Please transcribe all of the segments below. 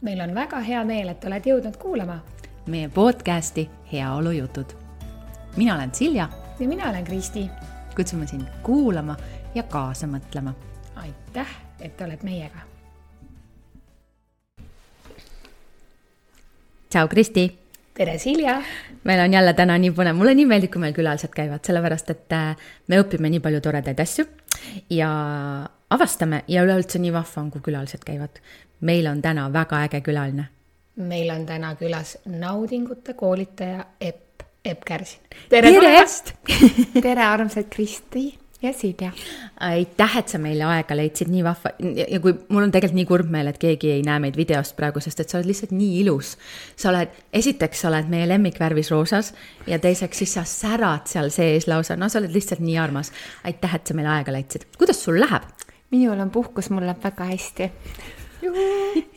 meil on väga hea meel, et oled jõudnud kuulama meie podcasti Heaolujutud. mina olen Silja. ja mina olen Kristi. kutsume sind kuulama ja kaasa mõtlema. aitäh, et oled meiega. tšau, Kristi. tere, Silja. meil on jälle täna nii põnev, mulle nii meeldib, kui meil külalised käivad, sellepärast et äh, me õpime nii palju toredaid asju ja avastame ja üleüldse nii vahva on, kui külalised käivad. Meil on täna väga äge külaline. meil on täna külas naudingute koolitaja Epp, Epp Kärsin. tere, tere tulemast tere, armsad Kristi ja Silja. aitäh, et sa meile aega leidsid, nii vahva ja kui mul on tegelikult nii kurb meel, et keegi ei näe meid videost praegu, sest et sa oled lihtsalt nii ilus. sa oled, esiteks sa oled meie lemmikvärvis roosas ja teiseks siis sa särad seal sees lausa, no sa oled lihtsalt nii armas. aitäh, et sa meile aega leidsid. kuidas sul läheb? minul on puhkus, mul läheb väga hästi.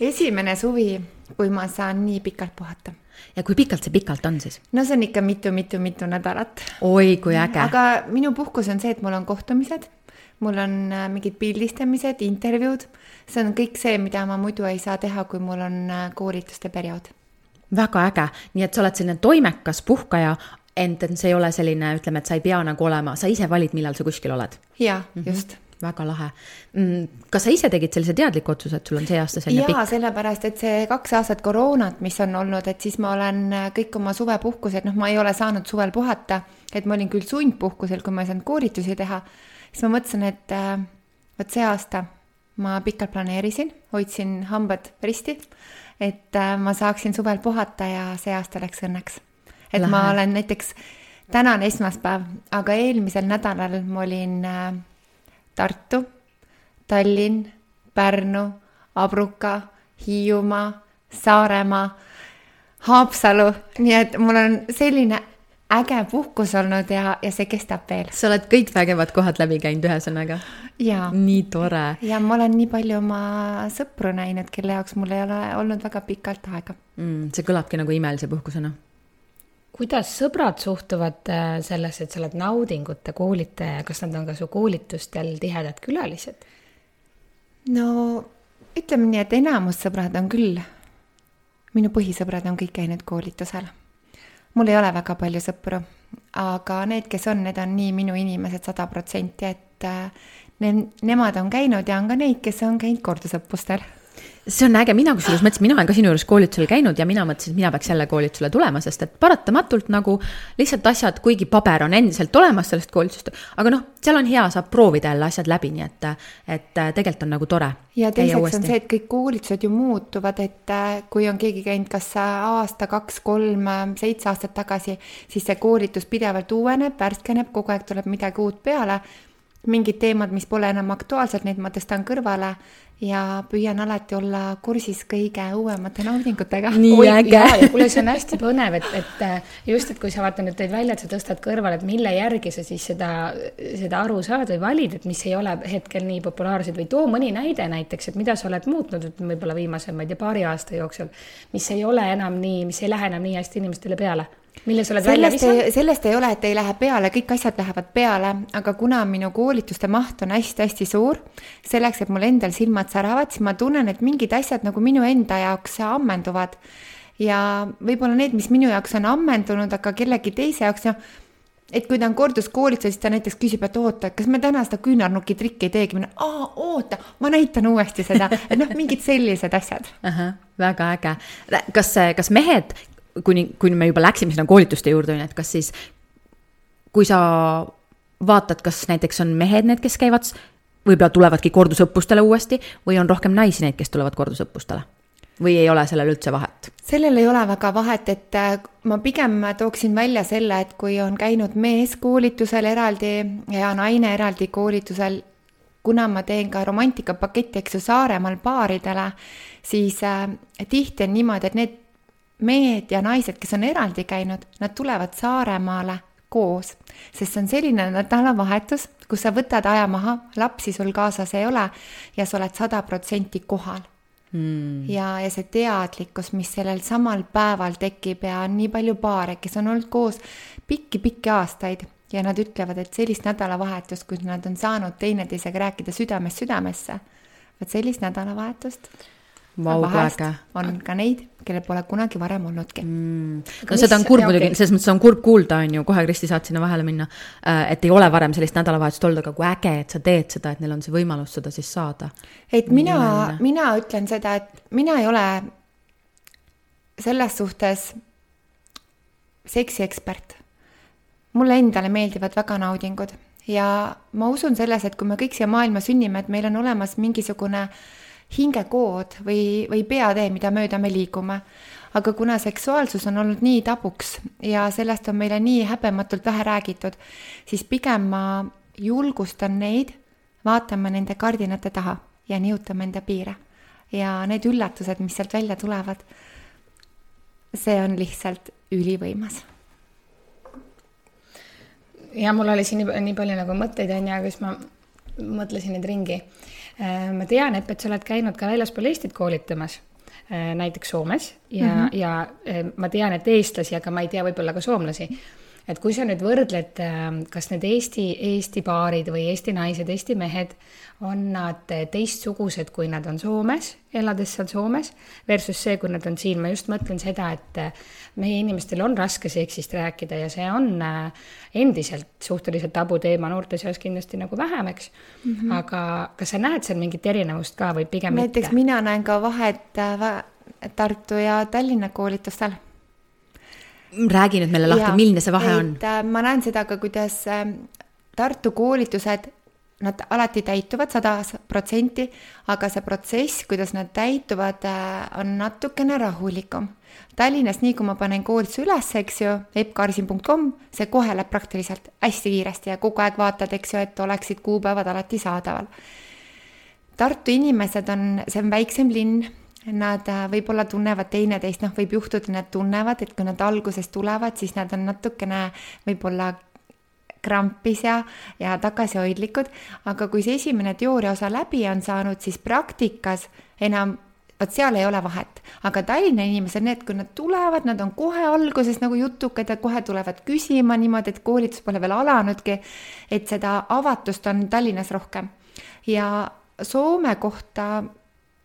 Esimene suvi, kui ma saan nii pikalt puhata ja kui pikalt see pikalt on siis? no see on ikka mitu-mitu-mitu nädalat. oi, kui äge. aga minu puhkus on see, et mul on kohtumised, mul on äh, mingid pildistamised, intervjuud, see on kõik see, mida ma muidu ei saa teha, kui mul on äh, koolituste periood. väga äge, nii et sa oled selline toimekas puhkaja, ent see ei ole selline, ütleme, et sa ei pea nagu olema, sa ise valid, millal sa kuskil oled. jaa, just mm. -hmm väga lahe. Mm, kas sa ise tegid sellise teadliku otsuse, et sul on see aasta selline pikk? jaa, sellepärast, et see kaks aastat koroonat, mis on olnud, et siis ma olen äh, kõik oma suvepuhkused, noh, ma ei ole saanud suvel puhata, et ma olin küll sundpuhkusel, kui ma ei saanud koolitusi teha, siis ma mõtlesin, et äh, vot see aasta ma pikalt planeerisin, hoidsin hambad risti, et äh, ma saaksin suvel puhata ja see aasta läks õnneks. et Lahe. ma olen näiteks, täna on esmaspäev, aga eelmisel nädalal ma olin Tartu, Tallinn, Pärnu, Abruka, Hiiumaa, Saaremaa, Haapsalu, nii et mul on selline äge puhkus olnud ja, ja see kestab veel. sa oled kõik vägevad kohad läbi käinud, ühesõnaga. nii tore. ja ma olen nii palju oma sõpru näinud, kelle jaoks mul ei ole olnud väga pikalt aega mm,. see kõlabki nagu imelise puhkusena kuidas sõbrad suhtuvad äh, sellesse, et sa oled naudingute koolitaja, kas nad on ka su koolitustel tihedad külalised? no ütleme nii, et enamus sõbrad on küll, minu põhisõbrad on kõik käinud koolitusel. mul ei ole väga palju sõpru, aga need, kes on, need on nii minu inimesed sada protsenti, et äh, ne, nemad on käinud ja on ka neid, kes on käinud kordusõppustel see on äge, mina kusjuures mõtlesin, mina olen ka sinu juures koolitusel käinud ja mina mõtlesin, et mina peaks jälle koolitusele tulema, sest et paratamatult nagu lihtsalt asjad, kuigi paber on endiselt olemas sellest koolitusest, aga noh, seal on hea, saab proovida jälle asjad läbi, nii et, et tegelikult on nagu tore. ja teiseks on see, et kõik koolitused ju muutuvad, et äh, kui on keegi käinud kas aasta, kaks, kolm, seitse aastat tagasi, siis see koolitus pidevalt uueneb, värskeneb, kogu aeg tuleb midagi uut peale mingid teemad, mis pole enam aktuaalsed, neid ma tõstan kõrvale ja püüan alati olla kursis kõige uuemate naudingutega. nii äge. kuule, see on hästi põnev, et, et äh, just, et kui sa vaata nüüd tõid välja, et sa tõstad kõrvale, et mille järgi sa siis seda, seda aru saad või valid, et mis ei ole hetkel nii populaarsed või too mõni näide näiteks, et mida sa oled muutnud, et võib-olla viimase, ma ei tea, paari aasta jooksul, mis ei ole enam nii, mis ei lähe enam nii hästi inimestele peale mille sa oled välja visanud? sellest ei ole, et ei lähe peale, kõik asjad lähevad peale, aga kuna minu koolituste maht on hästi-hästi suur, selleks, et mul endal silmad säravad, siis ma tunnen, et mingid asjad nagu minu enda jaoks ammenduvad. ja võib-olla need, mis minu jaoks on ammendunud, aga kellegi teise jaoks, noh, et kui ta on korduskoolitusel, siis ta näiteks küsib, et oota, kas me täna seda küünarnuki trikki ei teegi, aa, oota, ma näitan uuesti seda, et noh, mingid sellised asjad. väga äge. kas, kas mehed kuni, kuni me juba läksime sinna koolituste juurde, on ju, et kas siis, kui sa vaatad, kas näiteks on mehed need, kes käivad, võib-olla tulevadki kordusõppustele uuesti või on rohkem naisi neid, kes tulevad kordusõppustele? või ei ole sellel üldse vahet? sellel ei ole väga vahet, et äh, ma pigem tooksin välja selle, et kui on käinud mees koolitusel eraldi ja naine eraldi koolitusel, kuna ma teen ka romantikapaketti, eks ju, Saaremaal paaridele, siis äh, tihti on niimoodi, et need mehed ja naised, kes on eraldi käinud, nad tulevad Saaremaale koos, sest see on selline nädalavahetus, kus sa võtad aja maha, lapsi sul kaasas ei ole ja sa oled sada protsenti kohal. Mm.. ja, ja see teadlikkus, mis sellel samal päeval tekib ja on nii palju paare, kes on olnud koos pikki-pikki aastaid ja nad ütlevad, et sellist nädalavahetust, kus nad on saanud teineteisega rääkida südamest südamesse, vot sellist nädalavahetust. On ka neid, kellel pole kunagi varem olnudki mm.. no seda on kurb muidugi okei., selles mõttes on kurb kuulda, on ju, kohe Kristi saad sinna vahele minna. et ei ole varem sellist nädalavahetust olnud, aga kui äge, et sa teed seda, et neil on see võimalus seda siis saada. et mina mina ütlen seda, et mina ei ole selles suhtes seksiekspert. mulle endale meeldivad väga naudingud ja ma usun selles, et kui me kõik siia maailma sünnime, et meil on olemas mingisugune hingekood või, või peatee, mida mööda me liigume. aga kuna seksuaalsus on olnud nii tabuks ja sellest on meile nii häbematult vähe räägitud, siis pigem ma julgustan neid vaatama nende kardinate taha ja nihutama enda piire. ja need üllatused, mis sealt välja tulevad, see on lihtsalt ülivõimas ja mul oli siin nii, nii palju nagu mõtteid onju, aga siis ma mõtlesin neid ringi. Ma tean, Epp, et sa oled käinud ka väljaspool Eestit koolitamas, näiteks Soomes ja mm, -hmm. ja eh, ma tean, et eestlasi, aga ma ei tea võib-olla ka soomlasi. Et kui sa nüüd võrdled, kas need Eesti, Eesti paarid või Eesti naised, Eesti mehed, on nad teistsugused, kui nad on Soomes, elades seal Soomes, versus see, kui nad on siin, ma just mõtlen seda, et meie inimestel on raske seksist rääkida ja see on äh, endiselt suhteliselt tabuteema noorte seas kindlasti nagu vähem, eks mm. -hmm. aga kas sa näed seal mingit erinevust ka või pigem näiteks mitte? mina näen ka vahet äh, va- Tartu ja Tallinna koolitustel. Räägi nüüd meile lahti, milline see vahe on? et äh, ma näen seda ka, kuidas äh, Tartu koolitused, nad alati täituvad sada protsenti, aga see protsess, kuidas nad täituvad, on natukene rahulikum. Tallinnas, nii kui ma panen koolituse üles, eks ju, eppkarsin.com, see kohe läheb praktiliselt hästi kiiresti ja kogu aeg vaatad, eks ju, et oleksid kuupäevad alati saadaval. Tartu inimesed on, see on väiksem linn, nad äh, võib-olla tunnevad teineteist, noh, võib juhtuda, nad tunnevad, et kui nad alguses tulevad, siis nad on natukene võib-olla krampis ja, ja tagasihoidlikud, aga kui see esimene teooria osa läbi on saanud, siis praktikas enam, vot seal ei ole vahet, aga Tallinna inimesed, need, kui nad tulevad, nad on kohe alguses nagu jutukad ja kohe tulevad küsima niimoodi, et koolitus pole veel alanudki, et seda avatust on Tallinnas rohkem. Ja Soome kohta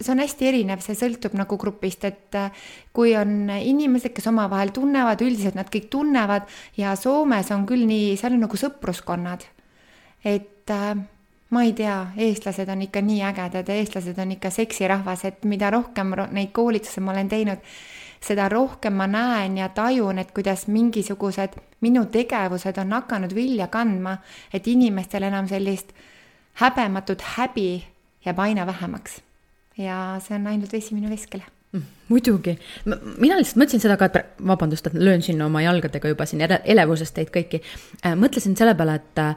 see on hästi erinev, see sõltub nagu grupist, et äh, kui on inimesed, kes omavahel tunnevad, üldiselt nad kõik tunnevad ja Soomes on küll nii, seal on nagu sõpruskonnad. et äh, ma ei tea, eestlased on ikka nii ägedad ja eestlased on ikka seksirahvas, et mida rohkem ro- neid koolitusi ma olen teinud, seda rohkem ma näen ja tajun, et kuidas mingisugused minu tegevused on hakanud vilja kandma, et inimestel enam sellist häbematut häbi jääb aina vähemaks. Ja see on ainult vesi minu veskele. muidugi, mina lihtsalt mõtlesin seda ka, et vabandust, et löön sinna oma jalgadega juba siin ele- elevusest teid kõiki. mõtlesin selle peale, et äh,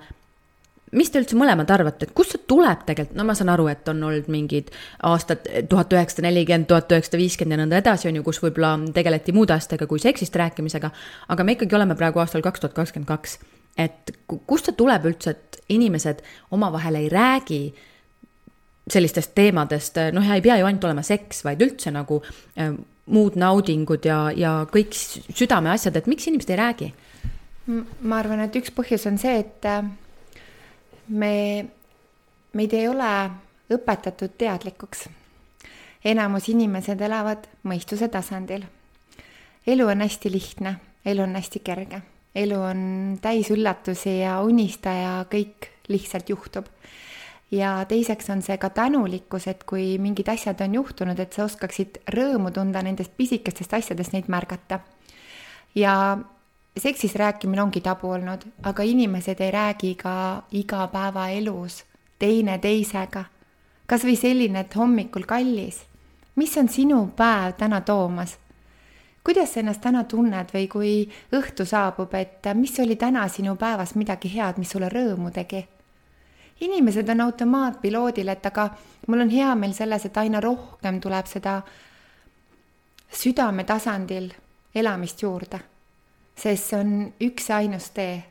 mis te üldse mõlemad arvate, et kust see tuleb tegelikult, no ma saan aru, et on olnud mingid aastad tuhat üheksasada nelikümmend, tuhat üheksasada viiskümmend ja nõnda edasi, on ju, kus võib-olla tegeleti muude asjadega kui seksist rääkimisega, aga me ikkagi oleme praegu aastal kaks tuhat kakskümmend kaks. et ku- kust see tuleb üldse, et inimesed omavahel ei räägi sellistest teemadest, noh, ja ei pea ju ainult olema seks, vaid üldse nagu äh, muud naudingud ja, ja kõik südameasjad, et miks inimesed ei räägi? ma arvan, et üks põhjus on see, et äh, me, meid ei ole õpetatud teadlikuks. enamus inimesed elavad mõistuse tasandil. elu on hästi lihtne, elu on hästi kerge, elu on täis üllatusi ja unista ja kõik lihtsalt juhtub ja teiseks on see ka tänulikkus, et kui mingid asjad on juhtunud, et sa oskaksid rõõmu tunda nendest pisikestest asjadest, neid märgata. ja seksis rääkimine ongi tabu olnud, aga inimesed ei räägi ka igapäevaelus teine teisega. kas või selline, et hommikul kallis, mis on sinu päev täna toomas? kuidas sa ennast täna tunned või kui õhtu saabub, et mis oli täna sinu päevas midagi head, mis sulle rõõmu tegi? Inimesed on automaatpiloodil, et aga mul on hea meel selles, et aina rohkem tuleb seda südame tasandil elamist juurde, sest see on üks ja ainus tee.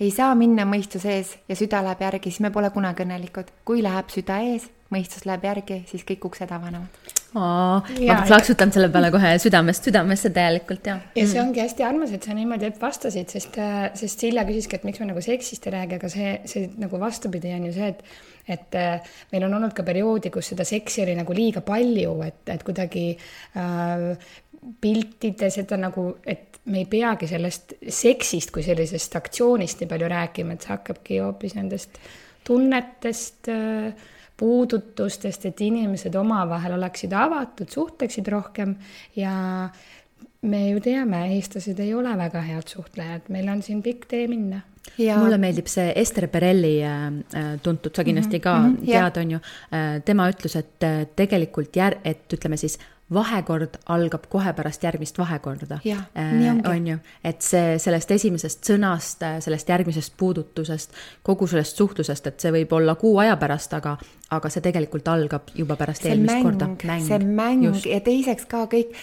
ei saa minna mõistuse ees ja süda läheb järgi, siis me pole kunagi õnnelikud. kui läheb süda ees, mõistus läheb järgi, siis kõik uksed avanevad. Ma plaksutan selle peale kohe südamest südamesse täielikult ja. ja see ongi hästi armas, et sa niimoodi vastasid, sest, äh, sest Silja küsiski, et miks me nagu seksist ei räägi, aga see, see nagu vastupidi on ju see, et et äh, meil on olnud ka perioodi, kus seda seksi oli nagu liiga palju, et, et kuidagi äh, piltides, et on nagu, et me ei peagi sellest seksist kui sellisest aktsioonist nii palju rääkima, et see hakkabki hoopis nendest tunnetest äh, puudutustest, et inimesed omavahel oleksid avatud, suhtleksid rohkem. Ja me ju teame, eestlased ei ole väga head suhtlejad, meil on siin pikk tee minna. Ja... mulle meeldib see Ester Perelli äh, äh, tuntud, sa kindlasti ka mm -hmm, tead, on ju. tema ütles, et tegelikult jär-, et ütleme siis vahekord algab kohe pärast järgmist vahekorda. on ju, et see sellest esimesest sõnast, sellest järgmisest puudutusest, kogu sellest suhtlusest, et see võib olla kuu aja pärast, aga, aga see tegelikult algab juba pärast see eelmist mäng, korda. see mäng Just. ja teiseks ka kõik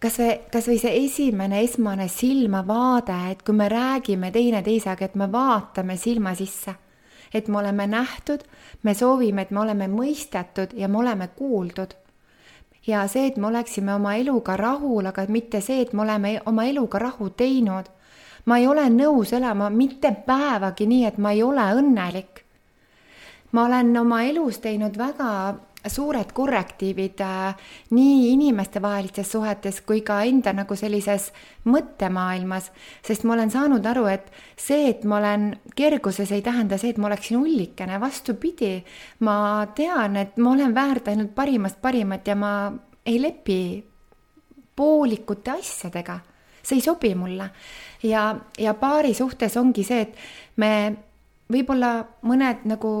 kas või, kas või see esimene esmane silmavaade, et kui me räägime teineteisega, et me vaatame silma sisse, et me oleme nähtud, me soovime, et me oleme mõistetud ja me oleme kuuldud. Ja see, et me oleksime oma eluga rahul, aga mitte see, et me oleme oma eluga rahu teinud. ma ei ole nõus elama mitte päevagi nii, et ma ei ole õnnelik. ma olen oma elus teinud väga suured korrektiivid äh, nii inimestevahelistes suhetes kui ka enda nagu sellises mõttemaailmas, sest ma olen saanud aru, et see, et ma olen kerguses, ei tähenda see, et ma oleksin ullikene, vastupidi, ma tean, et ma olen väärt ainult parimast parimat ja ma ei lepi poolikute asjadega, see ei sobi mulle. ja, ja paari suhtes ongi see, et me võib-olla mõned nagu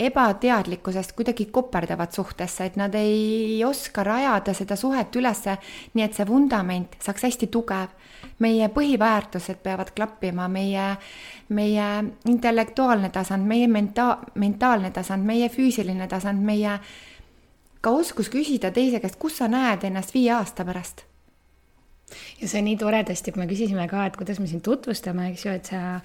ebateadlikkusest kuidagi koperdavad suhtesse, et nad ei oska rajada seda suhet ülesse, nii et see vundament saaks hästi tugev. meie põhiväärtused peavad klappima, meie, meie intellektuaalne tasand, meie menta-, mentaalne tasand, meie füüsiline tasand, meie ka oskus küsida teise käest, kus sa näed ennast viie aasta pärast ja see nii toredasti, kui me küsisime ka, et kuidas me sind tutvustame, eks ju, et sa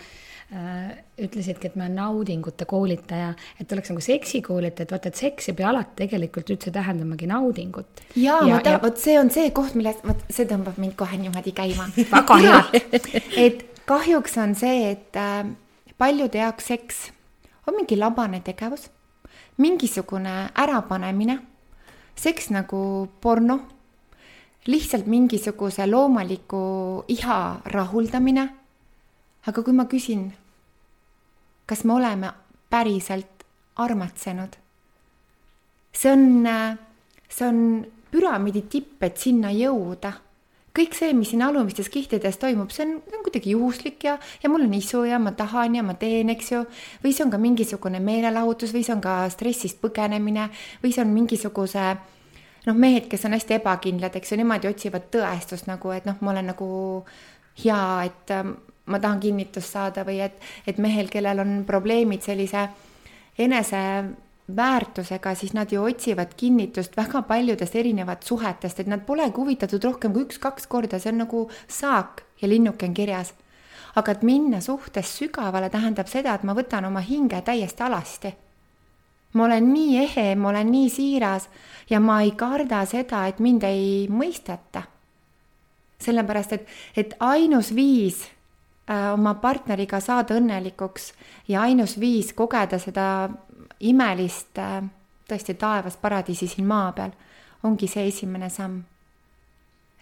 ütlesidki, et ma olen naudingute koolitaja, et oleks nagu seksikoolitaja, et vaata, et seks ei pea alati tegelikult üldse tähendamagi naudingut. ja, ja, ma tean ja..., vot see on see koht, milles, vot see tõmbab mind kohe niimoodi käima väga hea et kahjuks on see, et äh, paljude jaoks seks on mingi labane tegevus, mingisugune ärapanemine, seks nagu porno, lihtsalt mingisuguse loomaliku iha rahuldamine aga kui ma küsin, kas me oleme päriselt armatsenud, see on, see on püramiidi tipp, et sinna jõuda. kõik see, mis siin alumistes kihtides toimub, see on, see on kuidagi juhuslik ja, ja mul on isu ja ma tahan ja ma teen, eks ju. või see on ka mingisugune meelelahutus või see on ka stressist põgenemine või see on mingisuguse noh, mehed, kes on hästi ebakindlad, eks ju, nemad ju otsivad tõestust nagu, et noh, ma olen nagu hea, et ma tahan kinnitust saada või et, et mehel, kellel on probleemid sellise eneseväärtusega, siis nad ju otsivad kinnitust väga paljudest erinevat suhetest, et nad polegi huvitatud rohkem kui üks-kaks korda, see on nagu saak ja linnuke on kirjas. aga et minna suhtes sügavale tähendab seda, et ma võtan oma hinge täiesti alasti. ma olen nii ehe, ma olen nii siiras ja ma ei karda seda, et mind ei mõisteta sellepärast, et, et ainus viis oma partneriga saada õnnelikuks ja ainus viis kogeda seda imelist, äh, tõesti taevas paradiisi siin maa peal, ongi see esimene samm.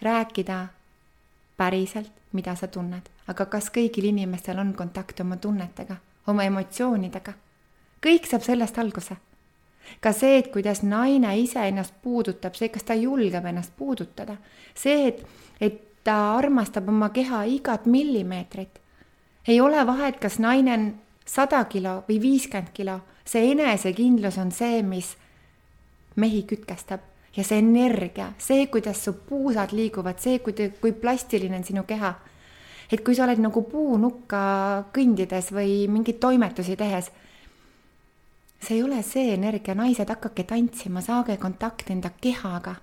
rääkida päriselt, mida sa tunned, aga kas kõigil inimestel on kontakt oma tunnetega, oma emotsioonidega? kõik saab sellest alguse. ka see, et kuidas naine ise ennast puudutab, see, kas ta julgeb ennast puudutada, see, et, et ta armastab oma keha igat millimeetrit. ei ole vahet, kas naine on sada kilo või viiskümmend kilo, see enesekindlus on see, mis mehi kütkestab ja see energia, see, kuidas su puusad liiguvad, see, kui, kui plastiline on sinu keha. et kui sa oled nagu puunukka kõndides või mingeid toimetusi tehes, see ei ole see energia, naised, hakake tantsima, saage kontakt enda kehaga.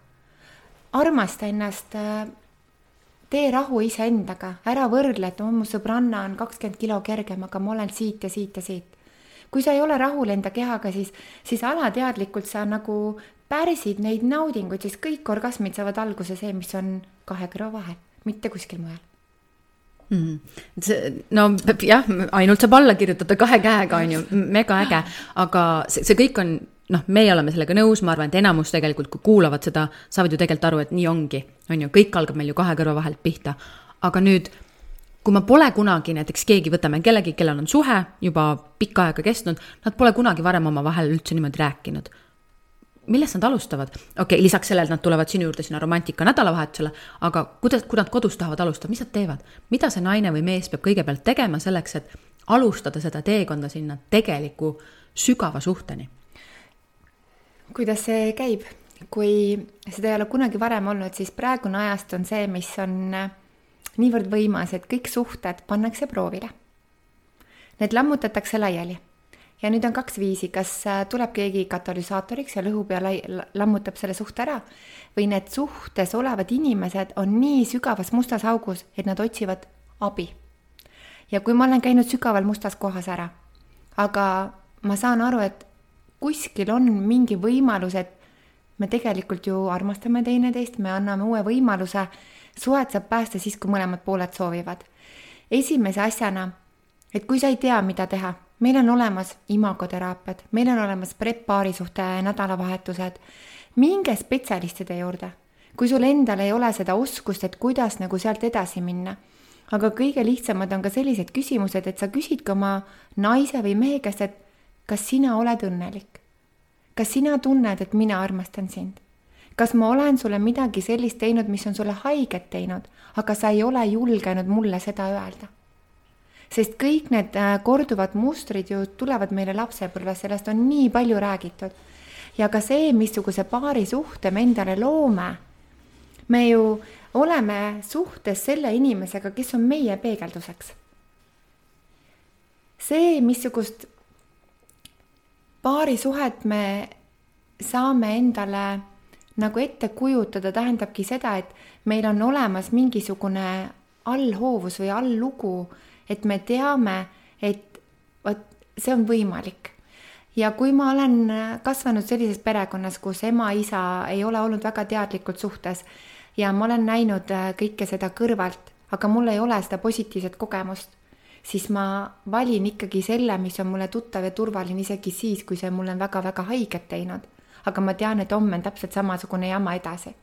armasta ennast äh, tee rahu iseendaga, ära võrdle, et mu sõbranna on kakskümmend kilo kergem, aga ma olen siit ja siit ja siit. kui sa ei ole rahul enda kehaga, siis, siis alateadlikult sa nagu pärsid neid naudinguid, sest kõik orgasmid saavad alguse see, mis on kahe kõrva vahel, mitte kuskil mujal. Mm.. see, no jah, ainult saab alla kirjutada kahe käega, on ju, mega äge, aga see, see kõik on noh, meie oleme sellega nõus, ma arvan, et enamus tegelikult, kui kuulavad seda, saavad ju tegelikult aru, et nii ongi, on ju, kõik algab meil ju kahe kõrva vahelt pihta. aga nüüd, kui ma pole kunagi näiteks keegi, võtame kellegi, kellel on suhe juba pikka aega kestnud, nad pole kunagi varem omavahel üldse niimoodi rääkinud millest nad alustavad? okei okay,, lisaks sellele, nad tulevad sinu juurde sinna romantika nädalavahetusele, aga kuidas, kui nad kodus tahavad alustada, mis nad teevad? mida see naine või mees peab kõigepealt tegema selleks, et alustada seda teekonda sinna tegeliku sügava suhteni? Kuidas see käib? kui seda ei ole kunagi varem olnud, siis praegune ajast on see, mis on niivõrd võimas, et kõik suhted pannakse proovile. Need lammutatakse laiali ja nüüd on kaks viisi, kas äh, tuleb keegi katalüsaatoriks ja lõhub ja lai-, lammutab selle suhte ära või need suhtes olevad inimesed on nii sügavas mustas augus, et nad otsivad abi. ja kui ma olen käinud sügaval mustas kohas ära, aga ma saan aru, et kuskil on mingi võimalus, et me tegelikult ju armastame teineteist, me anname uue võimaluse, suhet saab päästa siis, kui mõlemad pooled soovivad. esimese asjana, et kui sa ei tea, mida teha meil on olemas imagoteraapiad, meil on olemas prep-paarisuhte nädalavahetused. minge spetsialistide juurde, kui sul endal ei ole seda oskust, et kuidas nagu sealt edasi minna. aga kõige lihtsamad on ka sellised küsimused, et sa küsidki oma naise või mehe käest, et kas sina oled õnnelik? kas sina tunned, et mina armastan sind? kas ma olen sulle midagi sellist teinud, mis on sulle haiget teinud, aga sa ei ole julgenud mulle seda öelda sest kõik need äh, korduvad mustrid ju tulevad meile lapsepõlves, sellest on nii palju räägitud. ja ka see, missuguse paari suhte me endale loome. me ju oleme suhtes selle inimesega, kes on meie peegelduseks. see, missugust paarisuhet me saame endale nagu ette kujutada, tähendabki seda, et meil on olemas mingisugune allhoovus või alllugu et me teame, et vot see on võimalik. ja kui ma olen kasvanud sellises perekonnas, kus ema-isa ei ole olnud väga teadlikult suhtes ja ma olen näinud kõike seda kõrvalt, aga mul ei ole seda positiivset kogemust, siis ma valin ikkagi selle, mis on mulle tuttav ja turvaline isegi siis, kui see mulle on väga-väga haiget teinud. aga ma tean, et homme on täpselt samasugune jama edasi.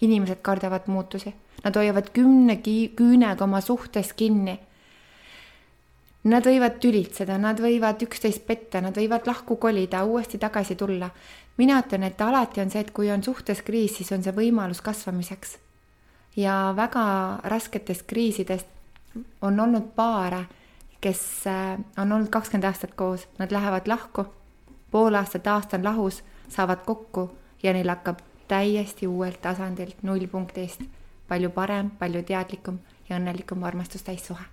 inimesed kardavad muutusi, nad hoiavad kümne küünega oma suhtes kinni Nad võivad tülitseda, nad võivad üksteist petta, nad võivad lahku kolida, uuesti tagasi tulla. mina ütlen, et alati on see, et kui on suhtes kriis, siis on see võimalus kasvamiseks. ja väga rasketest kriisidest on olnud paare, kes äh, on olnud kakskümmend aastat koos, nad lähevad lahku, pool aastat, aasta on lahus, saavad kokku ja neil hakkab täiesti uuelt tasandilt, nullpunktist palju parem, palju teadlikum ja õnnelikum armastustäis suhe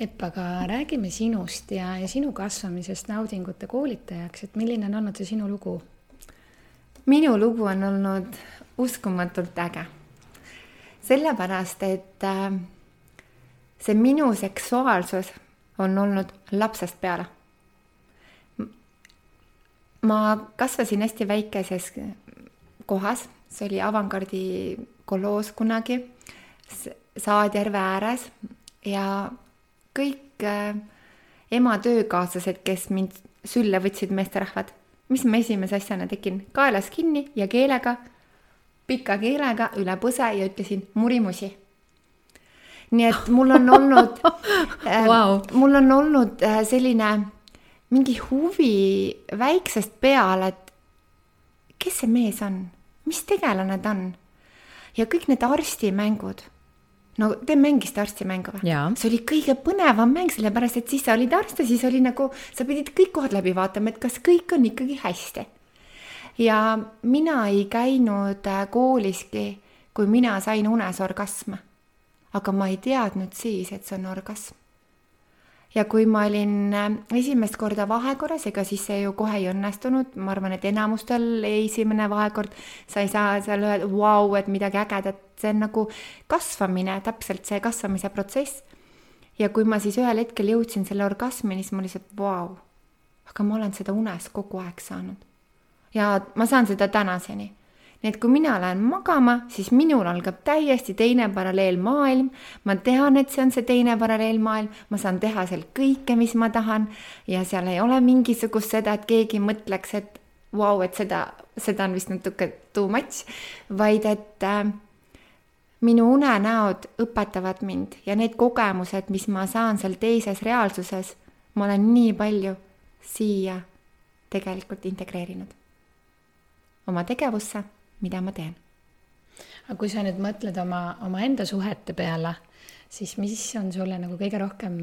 Epp, aga räägime sinust ja, ja sinu kasvamisest naudingute koolitajaks, et milline on olnud see sinu lugu? minu lugu on olnud uskumatult äge. sellepärast, et äh, see minu seksuaalsus on olnud lapsest peale. ma kasvasin hästi väikeses kohas, see oli avangardi koloos kunagi, Saadjärve ääres ja kõik äh, ema töökaaslased, kes mind sülle võtsid, meesterahvad, mis ma esimese asjana tegin, kaelas kinni ja keelega, pika keelega üle põse ja ütlesin murimusi. Nii et mul on olnud äh, wow., mul on olnud äh, selline mingi huvi väiksest peale, et kes see mees on, mis tegelane ta on ja kõik need arstimängud no te mängisite arstimängu või? see oli kõige põnevam mäng, sellepärast et siis sa olid arst ja siis oli nagu, sa pidid kõik kohad läbi vaatama, et kas kõik on ikkagi hästi. ja mina ei käinud äh, kooliski, kui mina sain unes orgasme. Aga ma ei teadnud siis, et see on orgasm ja kui ma olin äh, esimest korda vahekorras, ega siis see ju kohe ei õnnestunud, ma arvan, et enamustel esimene vahekord, sa ei saa seal öelda, vau, et midagi ägedat, see on nagu kasvamine, täpselt see kasvamise protsess. ja kui ma siis ühel hetkel jõudsin selle orgasmini, siis ma lihtsalt vau, aga ma olen seda unes kogu aeg saanud. ja ma saan seda tänaseni nii et kui mina lähen magama, siis minul algab täiesti teine paralleelmaailm. ma tean, et see on see teine paralleelmaailm, ma saan teha seal kõike, mis ma tahan. Ja seal ei ole mingisugust seda, et keegi mõtleks, et vau wow,, et seda, seda on vist natuke too much, vaid et äh, minu unenäod õpetavad mind ja need kogemused, mis ma saan seal teises reaalsuses, ma olen nii palju siia tegelikult integreerinud oma tegevusse mida ma teen. aga kui sa nüüd mõtled oma, omaenda suhete peale, siis mis on sulle nagu kõige rohkem,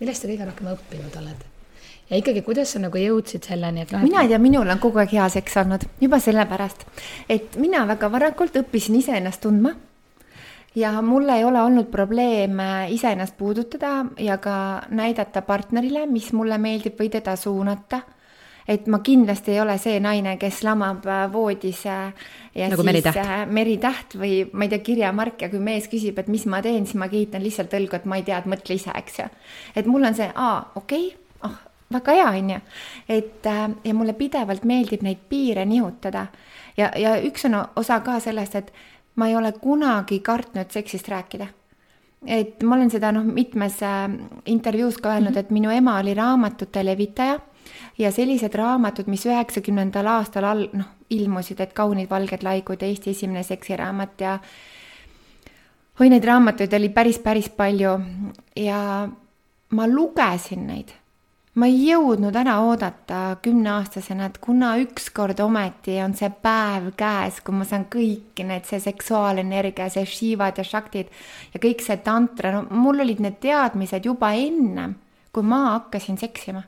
millest sa kõige rohkem õppinud oled? ja ikkagi, kuidas sa nagu jõudsid selleni, et noh. mina ei tea, minul on kogu aeg hea seks olnud, juba sellepärast, et mina väga varakult õppisin iseennast tundma ja mul ei ole olnud probleeme iseennast puudutada ja ka näidata partnerile, mis mulle meeldib või teda suunata et ma kindlasti ei ole see naine, kes lamab äh, voodis äh, ja nagu siis Meritäht. Äh, Meritäht või ma ei tea, kirjamark ja kui mees küsib, et mis ma teen, siis ma kiitan lihtsalt õlgu, et ma ei tea, et mõtle ise, eks ju. et mul on see, aa, okei okay,, oh, väga hea, on ju. et ja mulle pidevalt meeldib neid piire nihutada ja, ja üks on osa ka sellest, et ma ei ole kunagi kartnud seksist rääkida et ma olen seda noh, mitmes intervjuus ka öelnud, et minu ema oli raamatute levitaja ja sellised raamatud, mis üheksakümnendal aastal all, noh, ilmusid, et Kaunid valged laigud, Eesti esimene seksiraamat ja oi, neid raamatuid oli päris, päris palju ja ma lugesin neid. ma ei jõudnud ära oodata kümneaastasena, et kuna ükskord ometi on see päev käes, kui ma saan kõiki need, see seksuaalenergia, see shivad ja shaktid ja kõik see tantra, no mul olid need teadmised juba ennem, kui ma hakkasin seksima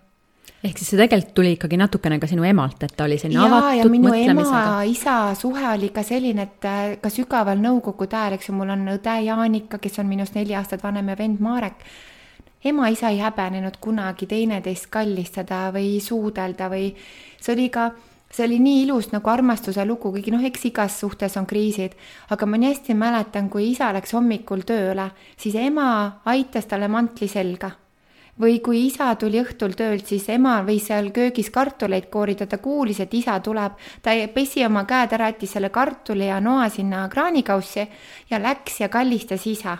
ehk siis see tegelikult tuli ikkagi natukene ka sinu emalt, et ta oli selline avatud minu mõtlemisega. ema-isa suhe oli ka selline, et äh, ka sügaval nõukogude ajal, eks ju, mul on õde Jaanika, kes on minust neli aastat vanem ja vend Marek. ema-isa ei häbenenud kunagi teineteist kallistada või suudelda või see oli ka see oli nii ilus nagu armastuse lugu, kuigi noh, eks igas suhtes on kriisid, aga ma nii hästi mäletan, kui isa läks hommikul tööle, siis ema aitas talle mantli selga või kui isa tuli õhtul töölt, siis ema võis seal köögis kartuleid koorida, ta kuulis, et isa tuleb, ta pesi oma käed ära, jättis selle kartuli ja noa sinna kraanikaussi ja läks ja kallistas isa.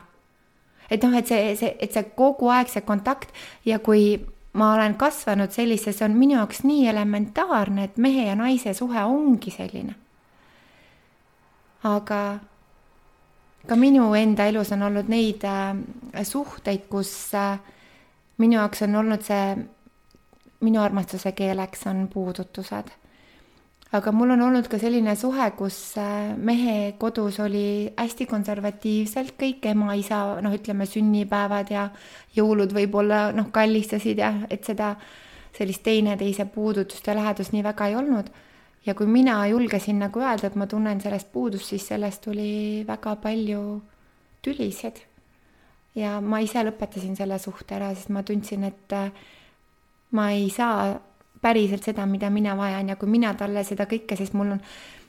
et noh, et see, see, et see kogu aeg see kontakt ja kui ma olen kasvanud sellise, see on minu jaoks nii elementaarne, et mehe ja naise suhe ongi selline. aga ka minu enda elus on olnud neid äh, suhteid, kus äh, minu jaoks on olnud see, minu armastuse keeleks on puudutused. aga mul on olnud ka selline suhe, kus äh, mehe kodus oli hästi konservatiivselt kõik, ema-isa, noh, ütleme sünnipäevad ja jõulud võib-olla noh, kallistasid ja et seda sellist teineteise puudutust ja lähedust nii väga ei olnud. ja kui mina julgesin nagu öelda, et ma tunnen sellest puudust, siis sellest tuli väga palju tülisid ja ma ise lõpetasin selle suhte ära, sest ma tundsin, et äh, ma ei saa päriselt seda, mida mina vajan ja kui mina talle seda kõike, sest mul on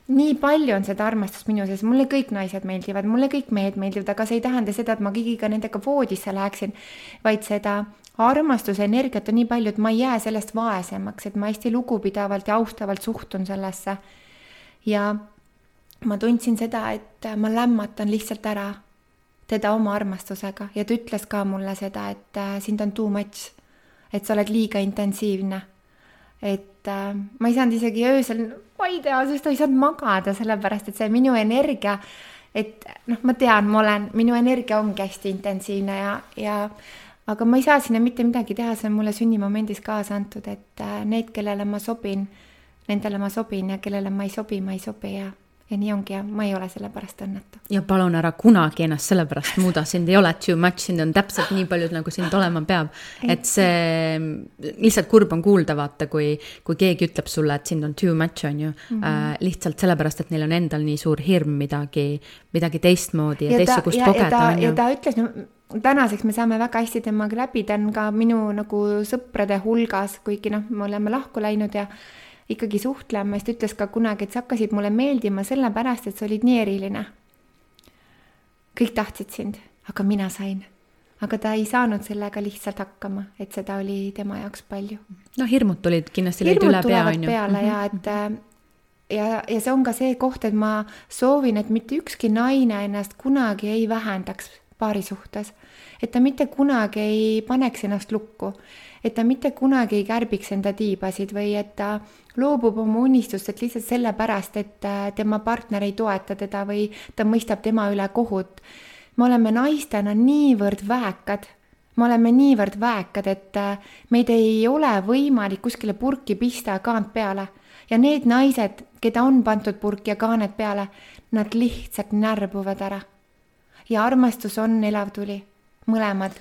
nii palju on seda armastust minu sees, mulle kõik naised meeldivad, mulle kõik mehed meeldivad, aga see ei tähenda seda, et ma kõigiga nendega voodisse läheksin, vaid seda armastuse energiat on nii palju, et ma ei jää sellest vaesemaks, et ma hästi lugupidavalt ja austavalt suhtun sellesse. ja ma tundsin seda, et ma lämmatan lihtsalt ära teda oma armastusega ja ta ütles ka mulle seda, et äh, sind on too much, et sa oled liiga intensiivne. et äh, ma ei saanud isegi öösel, ma ei tea, sest ei saanud magada, sellepärast et see minu energia, et noh, ma tean, ma olen, minu energia ongi hästi intensiivne ja, ja aga ma ei saa sinna mitte midagi teha, see on mulle sünnimomendis kaasa antud, et äh, need, kellele ma sobin, nendele ma sobin ja kellele ma ei sobi, ma ei sobi ja ja nii ongi ja ma ei ole selle pärast õnnetu. ja palun ära kunagi ennast selle pärast muuda, sind ei ole too much, sind on täpselt nii palju, nagu sind olema peab. et see, lihtsalt kurb on kuulda, vaata, kui, kui keegi ütleb sulle, et sind on too much, on ju mm. -hmm. Äh, lihtsalt sellepärast, et neil on endal nii suur hirm midagi, midagi teistmoodi ja, ja teistsugust kogeda, on ju. ja ta ütles, no tänaseks me saame väga hästi temaga läbi, ta on ka minu nagu sõprade hulgas, kuigi noh, me oleme lahku läinud ja ikkagi suhtlema, siis ta ütles ka kunagi, et sa hakkasid mulle meeldima sellepärast, et sa olid nii eriline. kõik tahtsid sind, aga mina sain. aga ta ei saanud sellega lihtsalt hakkama, et seda oli tema jaoks palju. no hirmud tulid kindlasti leid üle pea, on ju. peale ja et ja, ja see on ka see koht, et ma soovin, et mitte ükski naine ennast kunagi ei vähendaks paari suhtes. et ta mitte kunagi ei paneks ennast lukku, et ta mitte kunagi ei kärbiks enda tiibasid või et ta loobub oma unistustest lihtsalt sellepärast, et äh, tema partner ei toeta teda või ta mõistab tema üle kohut. me oleme naistena niivõrd väekad, me oleme niivõrd väekad, et äh, meid ei ole võimalik kuskile purki pista kaant peale ja need naised, keda on pandud purki ja kaaned peale, nad lihtsalt närbuvad ära. ja armastus on elav tuli, mõlemad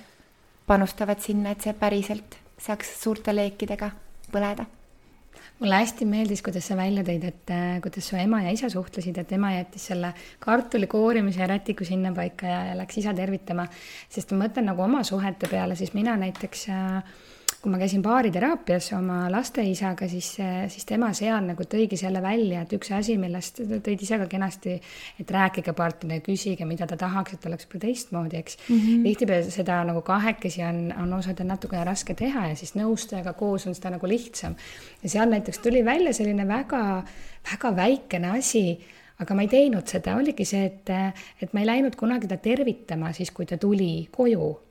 panustavad sinna, et see päriselt saaks suurte leekidega põleda mulle hästi meeldis, kuidas sa välja tõid, et äh, kuidas su ema ja isa suhtlesid, et ema jättis selle kartuli koorimise ja rätiku sinnapaika ja, ja läks isa tervitama. sest ma mõtlen nagu oma suhete peale, siis mina näiteks äh, kui ma käisin baariteraapias oma laste isaga, siis, siis tema seal nagu tõigi selle välja, et üks asi, millest tõid ise ka kenasti, et rääkige partnerile, küsige, mida ta tahaks, et oleks võib-olla teistmoodi, eks. Mm -hmm.. tihtipeale seda nagu kahekesi on, on osadel natukene raske teha ja siis nõustajaga koos on seda nagu lihtsam. ja seal näiteks tuli välja selline väga, väga väikene asi aga ma ei teinud seda, oligi see, et, et ma ei läinud kunagi ta tervitama siis, kui ta tuli koju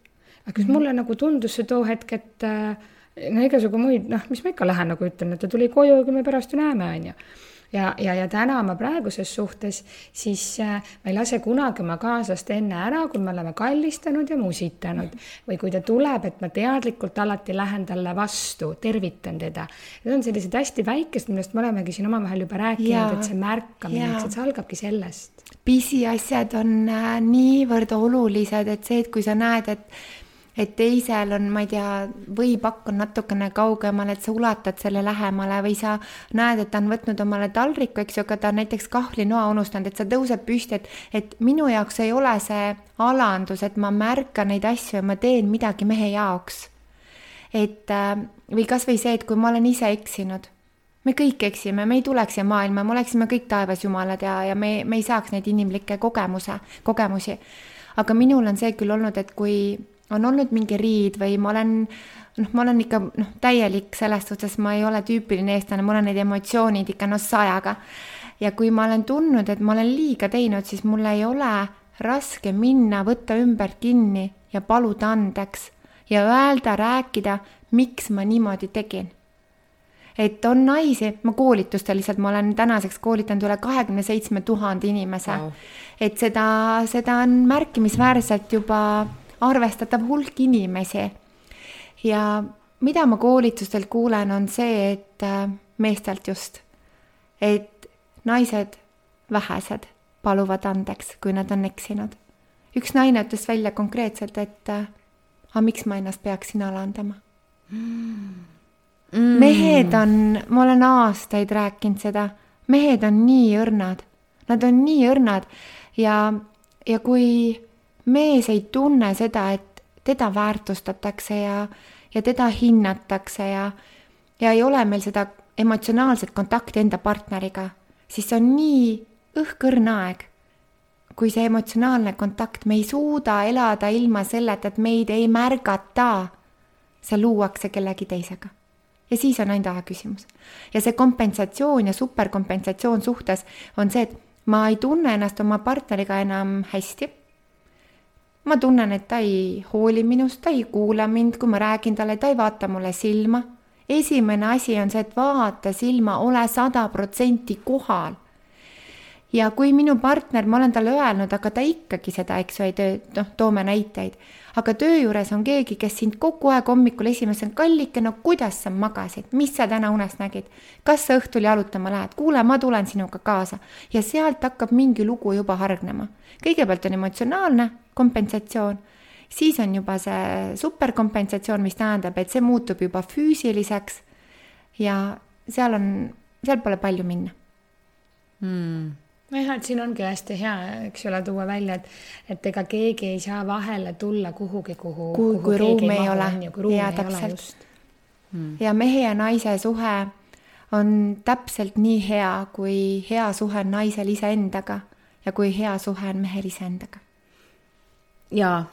aga siis mulle nagu tundus see too hetk, et äh, no igasugu muid, noh, mis ma ikka lähen nagu ütlen, et ta tuli koju, küll me pärast ju näeme, on ju ja, ja, ja täna ma praeguses suhtes, siis äh, ma ei lase kunagi oma kaaslast enne ära, kui me oleme kallistanud ja musitanud. või kui ta tuleb, et ma teadlikult alati lähen talle vastu, tervitan teda. Need on sellised hästi väikesed, millest me olemegi siin omavahel juba rääkinud, et see märkamine, eks, et see algabki sellest. pisiasjad on äh, niivõrd olulised, et see, et kui sa näed, et et teisel on, ma ei tea, võipakk on natukene kaugemal, et sa ulatad selle lähemale või sa näed, et ta on võtnud omale taldriku, eks ju, aga ta on näiteks kahvlinoa unustanud, et sa tõused püsti, et, et minu jaoks ei ole see alandus, et ma märkan neid asju ja ma teen midagi mehe jaoks. et äh, või kasvõi see, et kui ma olen ise eksinud me kõik eksime, me ei tuleks siia maailma, me oleksime kõik taevas jumalad ja, ja me, me ei saaks neid inimlikke kogemuse, kogemusi. aga minul on see küll olnud, et kui on olnud mingi riid või ma olen, noh, ma olen ikka noh, täielik selles suhtes, ma ei ole tüüpiline eestlane, mul on need emotsioonid ikka noh, sajaga. ja kui ma olen tundnud, et ma olen liiga teinud, siis mul ei ole raske minna, võtta ümbert kinni ja paluda andeks ja öelda, rääkida, miks ma niimoodi tegin. Et on naisi, ma koolitustel lihtsalt, ma olen tänaseks koolitanud üle kahekümne seitsme tuhande inimese. Wow.. et seda, seda on märkimisväärselt juba arvestatav hulk inimesi. ja mida ma koolitustelt kuulen, on see, et äh, meestelt just, et naised, vähesed, paluvad andeks, kui nad on eksinud. üks naine ütles välja konkreetselt, et äh, aga miks ma ennast peaksin alandama mm.. mehed on, ma olen aastaid rääkinud seda, mehed on nii õrnad, nad on nii õrnad ja, ja kui mees ei tunne seda, et teda väärtustatakse ja, ja teda hinnatakse ja, ja ei ole meil seda emotsionaalset kontakti enda partneriga, siis see on nii õhkõrn aeg, kui see emotsionaalne kontakt, me ei suuda elada ilma selleta, et meid ei märgata. see luuakse kellegi teisega. ja siis on ainult aja küsimus. ja see kompensatsioon ja superkompensatsioon suhtes on see, et ma ei tunne ennast oma partneriga enam hästi ma tunnen, et ta ei hooli minust, ta ei kuula mind, kui ma räägin talle, ta ei vaata mulle silma. esimene asi on see, et vaata silma, ole sada protsenti kohal. Ja kui minu partner, ma olen talle öelnud, aga ta ikkagi seda, eks ju, ei töö, noh, toome näiteid aga töö juures on keegi, kes sind kogu aeg hommikul esimesel, kallike, no kuidas sa magasid, mis sa täna unes nägid? kas sa õhtul jalutama lähed? kuule, ma tulen sinuga kaasa. ja sealt hakkab mingi lugu juba hargnema. kõigepealt on emotsionaalne kompensatsioon, siis on juba see superkompensatsioon, mis tähendab, et see muutub juba füüsiliseks ja seal on, seal pole palju minna hmm nojah, et siin ongi hästi hea, eks ole, tuua välja, et, et ega keegi ei saa vahele tulla kuhugi, kuhu, kuhu, kuhu kui ruumi ei ole. ja täpselt. Hmm. ja mehe ja naise suhe on täpselt nii hea, kui hea suhe on naisel iseendaga ja kui hea suhe on mehel iseendaga. jaa,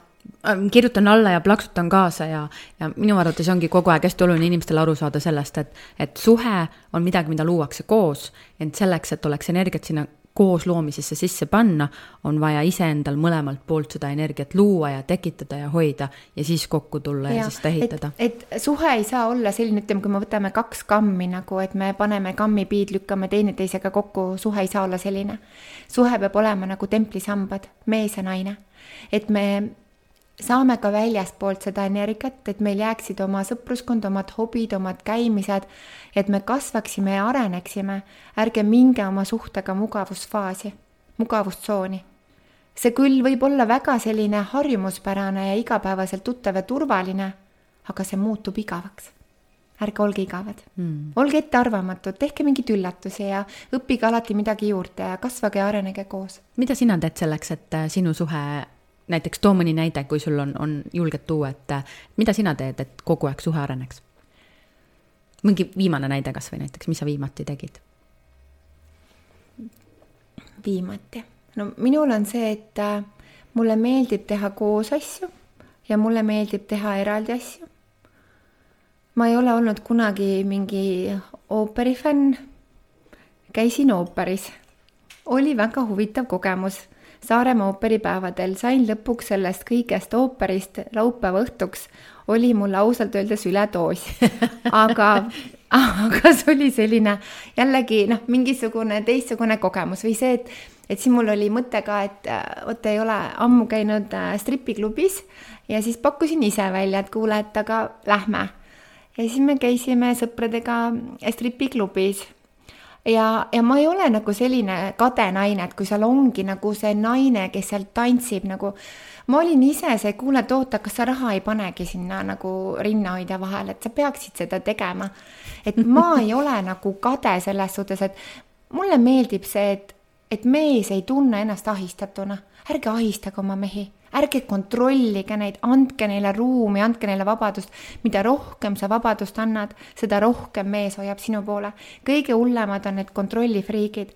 Ähm, kirjutan alla ja plaksutan kaasa ja, ja minu arvates ongi kogu aeg hästi oluline inimestele aru saada sellest, et, et suhe on midagi, mida luuakse koos, ent selleks, et oleks energiat sinna koos loomisesse sisse panna, on vaja iseendal mõlemalt poolt seda energiat luua ja tekitada ja hoida ja siis kokku tulla ja, ja siis seda ehitada. et suhe ei saa olla selline, ütleme, kui me võtame kaks kammi nagu, et me paneme kammipiid, lükkame teineteisega kokku, suhe ei saa olla selline. suhe peab olema nagu templisambad, mees ja naine. et me saame ka väljastpoolt seda energiat, et meil jääksid oma sõpruskond, omad hobid, omad käimised, et me kasvaksime ja areneksime. ärge minge oma suhtega mugavusfaasi, mugavustsooni. see küll võib olla väga selline harjumuspärane ja igapäevaselt tuttav ja turvaline, aga see muutub igavaks. ärge olge igavad mm., olge ettearvamatud, tehke mingeid üllatusi ja õppige alati midagi juurde ja kasvage ja arenege koos. mida sina teed selleks, et äh, sinu suhe näiteks too mõni näide, kui sul on, on julged tuua, et mida sina teed, et kogu aeg suhe areneks? mingi viimane näide kasvõi näiteks, mis sa viimati tegid? viimati, no minul on see, et äh, mulle meeldib teha koos asju ja mulle meeldib teha eraldi asju. ma ei ole olnud kunagi mingi ooperifänn. käisin ooperis, oli väga huvitav kogemus Saaremaa ooperipäevadel sain lõpuks sellest kõigest ooperist laupäeva õhtuks, oli mul ausalt öeldes üledoos. aga, aga see oli selline jällegi noh, mingisugune teistsugune kogemus või see, et, et siis mul oli mõte ka, et vot ei ole ammu käinud äh, stripiklubis ja siis pakkusin ise välja, et kuule, et aga lähme. ja siis me käisime sõpradega stripiklubis ja, ja ma ei ole nagu selline kade naine, et kui seal ongi nagu see naine, kes seal tantsib nagu, ma olin ise see, kuule, et oota, kas sa raha ei panegi sinna nagu rinnahoidja vahele, et sa peaksid seda tegema. et ma ei ole nagu kade selles suhtes, et mulle meeldib see, et, et mees ei tunne ennast ahistatuna. ärge ahistage oma mehi ärge kontrollige neid, andke neile ruumi, andke neile vabadust. mida rohkem sa vabadust annad, seda rohkem mees hoiab sinu poole. kõige hullemad on need kontrollifriigid.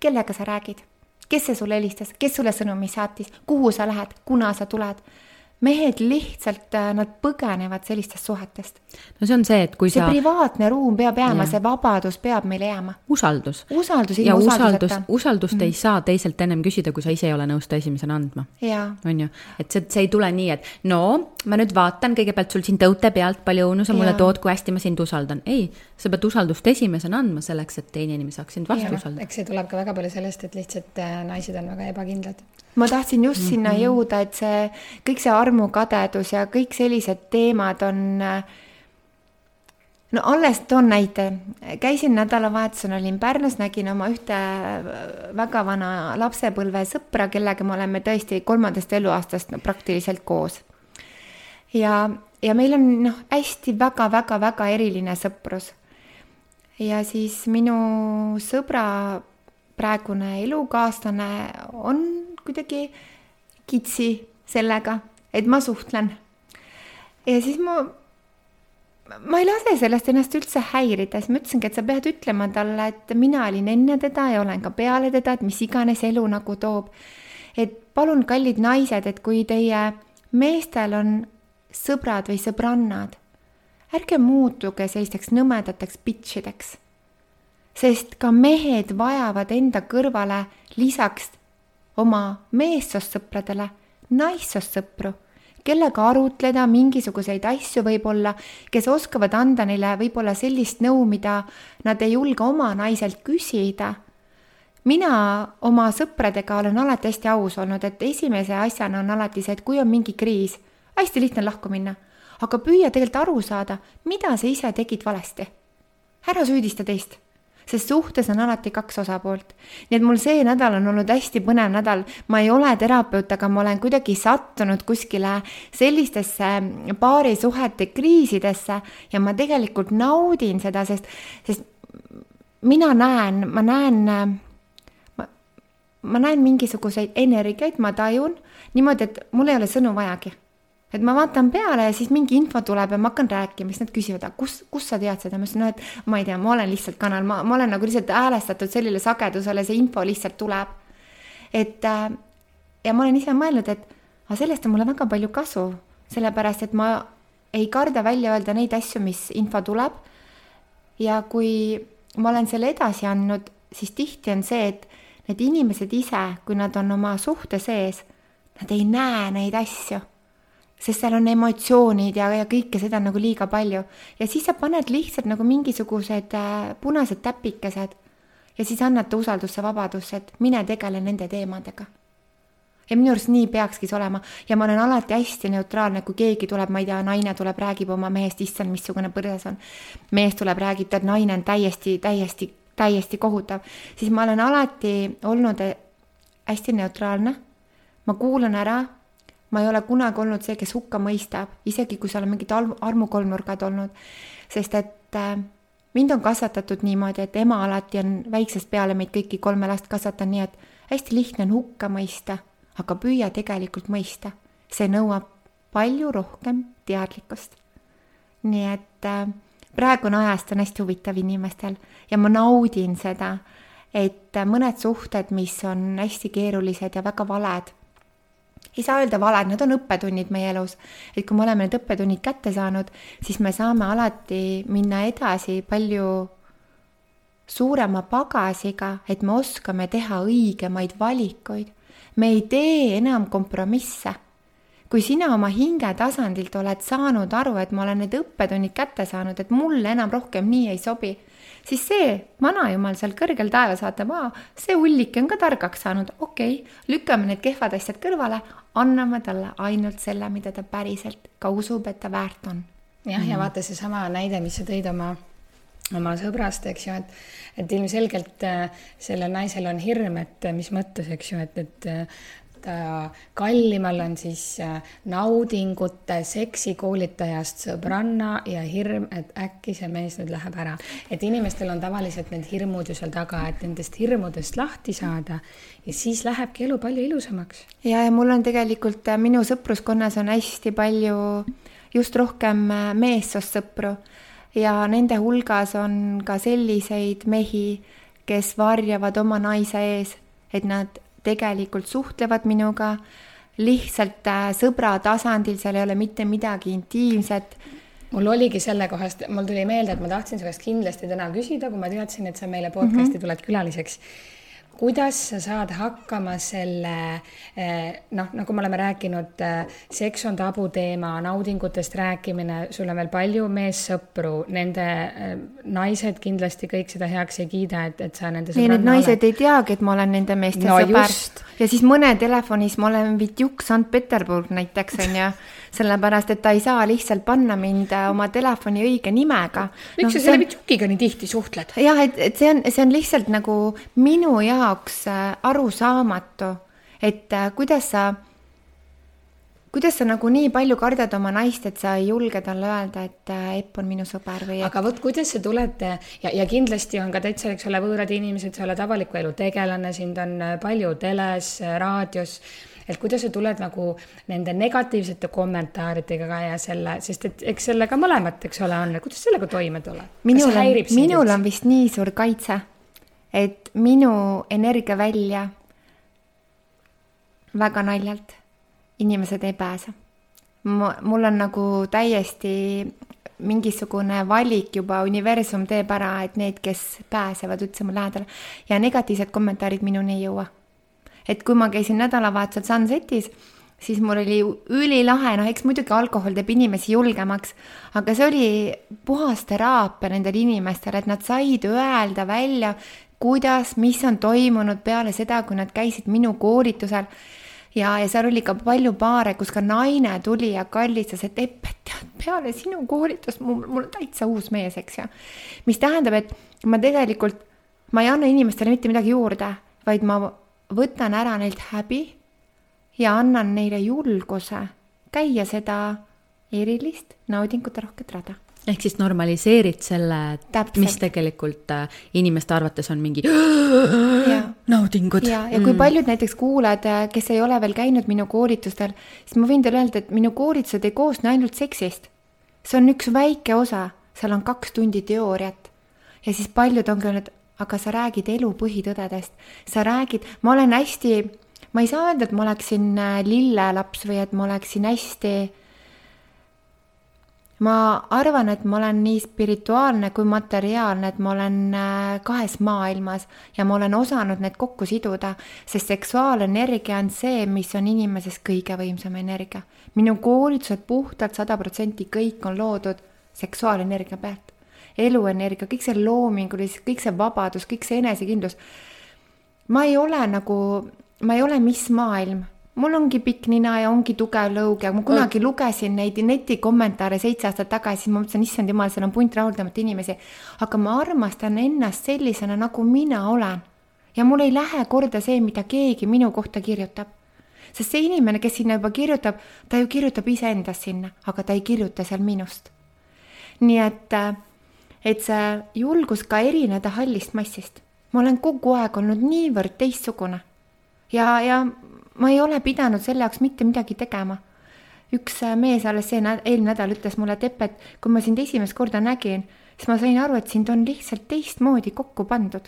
kellega sa räägid? kes see sulle helistas, kes sulle sõnumi saatis, kuhu sa lähed, kuna sa tuled mehed lihtsalt, äh, nad põgenevad sellistest suhetest. no see on see, et kui see sa. privaatne ruum peab jääma, see vabadus peab meile jääma. usaldus. usaldus ilma usalduseta. usaldust mm -hmm. ei saa teiselt ennem küsida, kui sa ise ei ole nõus ta esimesena andma. on ju, et see, see ei tule nii, et no ma nüüd vaatan kõigepealt sul siin tõute pealt, palju õunu sa mulle tood, kui hästi ma sind usaldan. ei, sa pead usaldust esimesena andma selleks, et teine inimene saaks sind vastu usaldada. eks see tuleb ka väga palju sellest, et lihtsalt äh, naised on väga ebakindlad ma tahtsin just mm -hmm. sinna jõuda, et see kõik see armukadedus ja kõik sellised teemad on. no alles toon näite, käisin nädalavahetusel, olin Pärnus, nägin oma ühte väga vana lapsepõlvesõpra, kellega me oleme tõesti kolmandast eluaastast no, praktiliselt koos. ja, ja meil on noh, hästi väga-väga-väga eriline sõprus. ja siis minu sõbra praegune elukaaslane on kuidagi kitsi sellega, et ma suhtlen. ja siis ma, ma ei lase sellest ennast üldse häirida, siis ma ütlesingi, et sa pead ütlema talle, et mina olin enne teda ja olen ka peale teda, et mis iganes elu nagu toob. et palun, kallid naised, et kui teie meestel on sõbrad või sõbrannad, ärge muutuge sellisteks nõmedateks bitch ideks sest ka mehed vajavad enda kõrvale lisaks oma meessoost sõpradele naissoost sõpru, kellega arutleda mingisuguseid asju võib-olla, kes oskavad anda neile võib-olla sellist nõu, mida nad ei julge oma naiselt küsida. mina oma sõpradega olen alati hästi aus olnud, et esimese asjana on alati see, et kui on mingi kriis, hästi lihtne lahku minna, aga püüa tegelikult aru saada, mida sa ise tegid valesti. ära süüdista teist sest suhtes on alati kaks osapoolt. nii et mul see nädal on olnud hästi põnev nädal, ma ei ole terapeut, aga ma olen kuidagi sattunud kuskile sellistesse paarisuhete kriisidesse ja ma tegelikult naudin seda, sest, sest mina näen, ma näen, ma, näen mingisuguseid energiaid, ma tajun niimoodi, et mul ei ole sõnu vajagi et ma vaatan peale ja siis mingi info tuleb ja ma hakkan rääkima, siis nad küsivad, aga kus, kust sa tead seda, ma ütlesin, no et ma ei tea, ma olen lihtsalt kanal, ma, ma olen nagu lihtsalt häälestatud sellele sagedusele, see info lihtsalt tuleb. et äh, ja ma olen ise mõelnud, et aga sellest on mulle väga palju kasu, sellepärast et ma ei karda välja öelda neid asju, mis info tuleb. ja kui ma olen selle edasi andnud, siis tihti on see, et need inimesed ise, kui nad on oma suhte sees, nad ei näe neid asju. Sest seal on emotsioonid ja, ja kõike seda nagu liiga palju. ja siis sa paned lihtsalt nagu mingisugused äh, punased täpikesed ja siis annad ta usaldusse, vabadusse, et mine tegele nende teemadega ja minu arust nii peakski see olema ja ma olen alati hästi neutraalne, kui keegi tuleb, ma ei tea, naine tuleb, räägib oma mehest, issand, missugune põrdas on. mees tuleb, räägib, tead, naine on täiesti, täiesti, täiesti kohutav, siis ma olen alati olnud eh, hästi neutraalne. ma kuulan ära, ma ei ole kunagi olnud see, kes hukka mõistab, isegi kui seal on mingid armukolmnurgad olnud, sest et äh, mind on kasvatatud niimoodi, et ema alati on väiksest peale meid kõiki kolme last kasvatanud nii, et hästi lihtne on hukka mõista aga püüa tegelikult mõista. see nõuab palju rohkem teadlikkust. nii et äh, praegune ajast on hästi huvitav inimestel ja ma naudin seda, et äh, mõned suhted, mis on hästi keerulised ja väga valed, ei saa öelda valed, need on õppetunnid meie elus. et kui me oleme need õppetunnid kätte saanud, siis me saame alati minna edasi palju suurema pagasiga, et me oskame teha õigemaid valikuid me ei tee enam kompromisse. kui sina oma hinge tasandilt oled saanud aru, et ma olen need õppetunnid kätte saanud, et mulle enam rohkem nii ei sobi, siis see vanajumal seal kõrgel taevas vaatab, aa, see hullike on ka targaks saanud, okei okay,, lükkame need kehvad asjad kõrvale, anname talle ainult selle, mida ta päriselt ka usub, et ta väärt on. jah, ja mhm. vaata seesama näide, mis sa tõid oma oma sõbrast, eks ju, et, et ilmselgelt äh, sellel naisel on hirm, et mis mõttes, eks ju, et, et kallimal on siis äh, naudingute seksikoolitajast sõbranna ja hirm, et äkki see mees nüüd läheb ära. et inimestel on tavaliselt need hirmud ju seal taga, et nendest hirmudest lahti saada ja siis lähebki elu palju ilusamaks. ja, ja mul on tegelikult minu sõpruskonnas on hästi palju just rohkem meessoost sõpru ja nende hulgas on ka selliseid mehi, kes varjavad oma naise ees, et nad tegelikult suhtlevad minuga lihtsalt äh, sõbra tasandil, seal ei ole mitte midagi intiimset. mul oligi selle kohast, mul tuli meelde, et ma tahtsin su käest kindlasti täna küsida, kui ma teadsin, et sa meile podcast'i mm -hmm. tuled külaliseks kuidas sa saad hakkama selle eh, noh, nagu me oleme rääkinud, eh, seks on tabuteema, naudingutest rääkimine, sul on veel palju meessõpru, nende eh, naised kindlasti kõik seda heaks ei kiida, et, et sa nende ei, need naised oled. ei teagi, et ma olen nende meeste no, sõber. ja siis mõne telefonis ma olen Vitjuk Sankt-Peterburg näiteks onju sellepärast et ta ei saa lihtsalt panna mind äh, oma telefoni õige nimega. miks no, sa selle Vitsukiga nii tihti suhtled? jah, et, et see on, see on lihtsalt nagu minu jaoks äh, arusaamatu, et äh, kuidas sa kuidas sa nagu nii palju kardad oma naist, et sa ei julge talle öelda, et Epp on minu sõber või et...? aga vot, kuidas see tulete ja, ja kindlasti on ka täitsa, eks ole, võõrad inimesed, sa oled avaliku elu tegelane, sind on palju teles, raadios et kuidas sa tuled nagu nende negatiivsete kommentaaridega ja selle, sest et eks sellega mõlemat, eks ole, on, kuidas sellega toime tuled? minul on, minul on vist nii suur kaitse, et minu energiavälja väga naljalt inimesed ei pääse. mul on nagu täiesti mingisugune valik juba, universum teeb ära, et need, kes pääsevad üldse mu lähedale ja negatiivsed kommentaarid minuni ei jõua et kui ma käisin nädalavahetusel Sunsetis, siis mul oli ülilahe, noh, eks muidugi alkohol teeb inimesi julgemaks, aga see oli puhas teraapia nendele inimestele, et nad said öelda välja, kuidas, mis on toimunud peale seda, kui nad käisid minu koolitusel. ja, ja seal oli ka palju paare, kus ka naine tuli ja kallistas, et Epp, et tead, peale sinu koolitust mul, mul on täitsa uus mees, eks ju. mis tähendab, et ma tegelikult, ma ei anna inimestele mitte midagi juurde, vaid ma võtan ära neilt häbi ja annan neile julguse käia seda erilist naudingute rohket rada ehk siis normaliseerid selle, mis tegelikult äh, inimeste arvates on mingi naudingud. ja, ja kui mm. paljud näiteks kuulajad, äh, kes ei ole veel käinud minu koolitustel, siis ma võin teile öelda, et minu koolitused ei koosne ainult seksist. see on üks väike osa, seal on kaks tundi teooriat. ja siis paljud ongi öelnud, aga sa räägid elu põhitõdedest, sa räägid, ma olen hästi, ma ei saa öelda, et ma oleksin äh, lillelaps või et ma oleksin hästi ma arvan, et ma olen nii spirituaalne kui materiaalne, et ma olen äh, kahes maailmas ja ma olen osanud need kokku siduda, sest seksuaalenergia on see, mis on inimeses kõige võimsam energia. minu koolitused puhtalt sada protsenti kõik on loodud seksuaalenergia pealt. Eluenergia, kõik see loomingulisus, kõik see vabadus, kõik see enesekindlus. ma ei ole nagu, ma ei ole mis maailm mul ongi pikk nina ja ongi tugev lõug ja ma kunagi lugesin neid netikommentaare seitse aastat tagasi, siis ma mõtlesin, issand jumal, seal on punt rahuldamata inimesi. aga ma armastan ennast sellisena, nagu mina olen. ja mul ei lähe korda see, mida keegi minu kohta kirjutab. sest see inimene, kes sinna juba kirjutab, ta ju kirjutab iseendast sinna, aga ta ei kirjuta seal minust. nii et, et see julgus ka erineda hallist massist. ma olen kogu aeg olnud niivõrd teistsugune ja, ja ma ei ole pidanud selle jaoks mitte midagi tegema. üks äh, mees alles see näd-, eelmine nädal ütles mulle, et Epp, et kui ma sind esimest korda nägin, siis ma sain aru, et sind on lihtsalt teistmoodi kokku pandud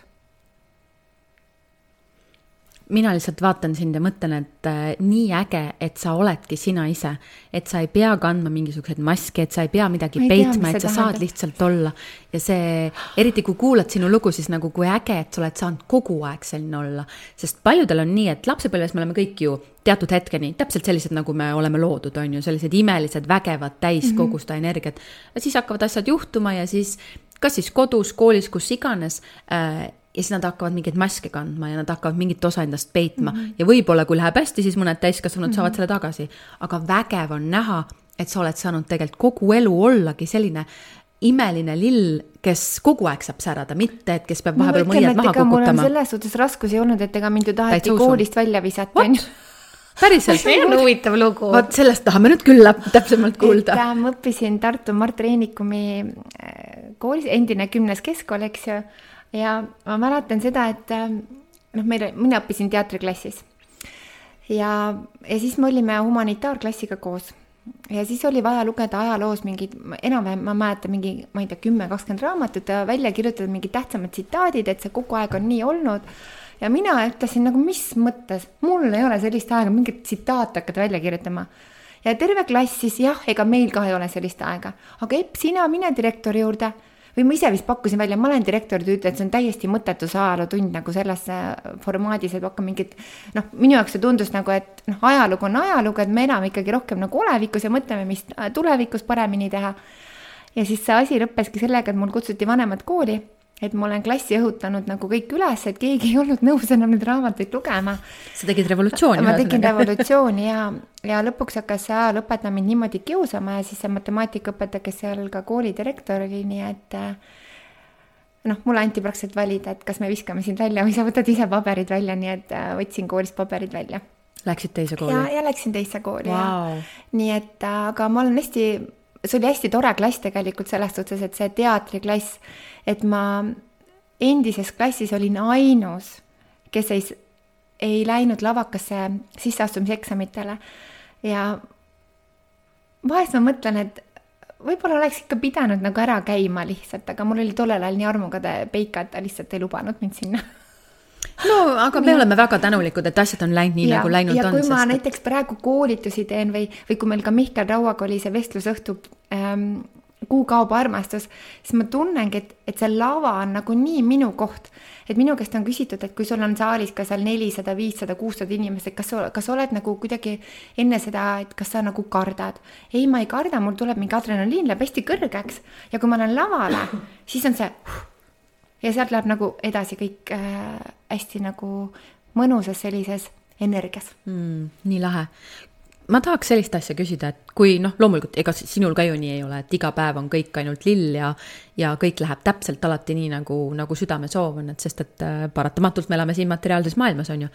mina lihtsalt vaatan sind ja mõtlen, et äh, nii äge, et sa oledki sina ise. et sa ei pea kandma mingisuguseid maske, et sa ei pea midagi ei peitma, et sa tähendab. saad lihtsalt olla. ja see, eriti kui kuulad sinu lugu, siis nagu kui äge, et sa oled saanud kogu aeg selline olla. sest paljudel on nii, et lapsepõlves me oleme kõik ju teatud hetkeni täpselt sellised, nagu me oleme loodud, on ju, sellised imelised, vägevad, täis mm -hmm. kogu seda energiat. siis hakkavad asjad juhtuma ja siis kas siis kodus, koolis, kus iganes äh, ja siis nad hakkavad mingeid maske kandma ja nad hakkavad mingit osa endast peitma mm -hmm. ja võib-olla, kui läheb hästi, siis mõned täiskasvanud mm -hmm. saavad selle tagasi. aga vägev on näha, et sa oled saanud tegelikult kogu elu ollagi selline imeline lill, kes kogu aeg saab särada, mitte et kes peab vahepeal mõiad maha kukutama. selles suhtes raskusi olnud, et ega mind ju taheti koolist välja visata, onju päriselt? see on huvitav lugu. vot sellest tahame nüüd küll täpsemalt kuulda. et äh, ma õppisin Tartu Mart Reenikumi äh, koolis, endine kümnes keskkool, eks ju ja ma mäletan seda, et äh, noh, meil, mina õppisin teatriklassis. ja, ja siis me olime humanitaarklassiga koos ja siis oli vaja lugeda ajaloos mingeid, enam-vähem ma mäletan mingi, ma ei tea, kümme, kakskümmend raamatut ja välja kirjutada mingid tähtsamad tsitaadid, et see kogu aeg on nii olnud. ja mina ütlesin nagu, mis mõttes, mul ei ole sellist aega mingit tsitaate hakata välja kirjutama. ja terve klass siis jah, ega meil ka ei ole sellist aega, aga Epp, sina mine direktori juurde või ma ise vist pakkusin välja, ma olen direktor, ta ütles, et see on täiesti mõttetu see ajalootund nagu selles formaadis, et hakka mingit noh, minu jaoks see tundus nagu, et noh, ajalugu on ajalugu, et me elame ikkagi rohkem nagu olevikus ja mõtleme, mis tulevikus paremini teha. ja siis see asi lõppeski sellega, et mul kutsuti vanemad kooli et ma olen klassi õhutanud nagu kõik üles, et keegi ei olnud nõus enam neid raamatuid lugema. sa tegid revolutsiooni. ma tegin revolutsiooni ja, ja lõpuks hakkas see ajalõpetaja mind niimoodi kiusama ja siis see matemaatikaõpetaja, kes seal ka kooli direktor oli, nii et noh, mulle anti praktiliselt valida, et kas me viskame sind välja või sa võtad ise paberid välja, nii et äh, võtsin koolist paberid välja. Läksid teise kooli? ja, ja läksin teise kooli wow. ja nii et aga ma olen hästi, see oli hästi tore klass tegelikult selles suhtes, et see teatriklass et ma endises klassis olin ainus, kes ei, ei läinud lavakasse sisseastumiseksamitele ja vahest ma mõtlen, et võib-olla oleks ikka pidanud nagu ära käima lihtsalt, aga mul oli tollel ajal nii armukade peika, et ta lihtsalt ei lubanud mind sinna no aga me ja. oleme väga tänulikud, et asjad on läinud nii, nagu läinud ja on. ja kui ma sest... näiteks praegu koolitusi teen või, või kui meil ka Mihkel Rauaga oli see vestlusõhtu ähm, Kuu kaob armastus, siis ma tunnengi, et, et see lava on nagu nii minu koht. et minu käest on küsitud, et kui sul on saalis ka seal nelisada, viissada, kuussada inimest, et kas sa, kas sa oled nagu kuidagi enne seda, et kas sa nagu kardad. ei, ma ei karda, mul tuleb mingi adrenaliin läheb hästi kõrgeks ja kui ma lähen lavale, siis on see ja sealt läheb nagu edasi kõik äh, hästi nagu mõnusas sellises energias mm,. nii lahe ma tahaks sellist asja küsida, et kui noh, loomulikult ega sinul ka ju nii ei ole, et iga päev on kõik ainult lill ja ja kõik läheb täpselt alati nii, nagu, nagu südamesoov on, et sest et äh, paratamatult me elame siin materiaalses maailmas, on ju.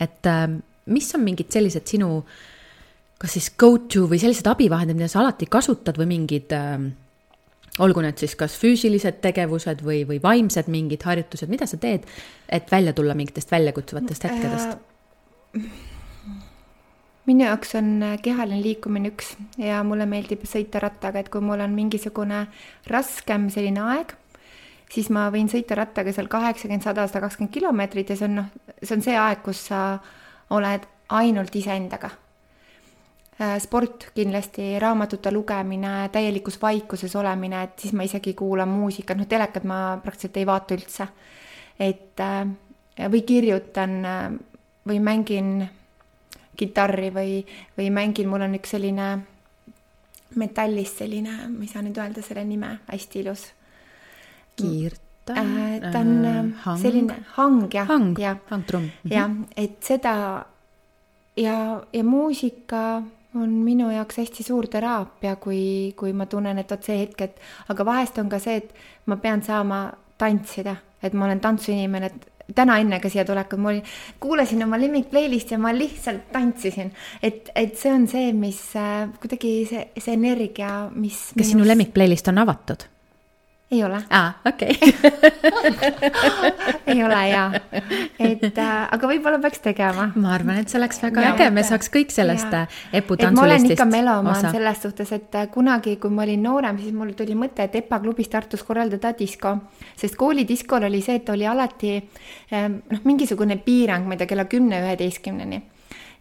et äh, mis on mingid sellised sinu kas siis go-to või sellised abivahendid, mida sa alati kasutad või mingid äh, olgu need siis kas füüsilised tegevused või, või vaimsed mingid harjutused, mida sa teed, et välja tulla mingitest väljakutsuvatest hetkedest äh,? Minu jaoks on äh, kehaline liikumine üks ja mulle meeldib sõita rattaga, et kui mul on mingisugune raskem selline aeg, siis ma võin sõita rattaga seal kaheksakümmend, sada, sada kakskümmend kilomeetrit ja see on noh, see on see aeg, kus sa oled ainult iseendaga Äh, sport kindlasti, raamatute lugemine, täielikus vaikuses olemine, et siis ma isegi kuulan muusikat, noh, telekat ma praktiliselt ei vaata üldse. et äh, või kirjutan või mängin kitarri või, või mängin, mul on üks selline metallist selline, ma ei saa nüüd öelda selle nime, hästi ilus. kiirta äh,? ta on äh, hang. selline hang jah. hang, hangtrumm. jah, et seda ja, ja muusika on minu jaoks hästi suur teraapia, kui, kui ma tunnen, et vot see hetk, et aga vahest on ka see, et ma pean saama tantsida, et ma olen tantsuinimene, et täna enne ka siia tulekut ma olin, kuulasin oma lemmik playlist'i ja ma lihtsalt tantsisin. et, et see on see, mis äh, kuidagi see, see energia, mis. kas minus... sinu lemmik playlist on avatud? Ei ole. aa, okei ei ole jaa, et äh, aga võib-olla peaks tegema. ma arvan, et see oleks väga ja, äge, me saaks kõik sellest. Äh, Epu tantsulistist ma olen ikka melomaan selles suhtes, et äh, kunagi, kui ma olin noorem, siis mul tuli mõte, et EPA klubis Tartus korraldada disko. sest koolidiskol oli see, et oli alati ähm, noh, mingisugune piirang, ma ei tea, kella kümne, üheteistkümneni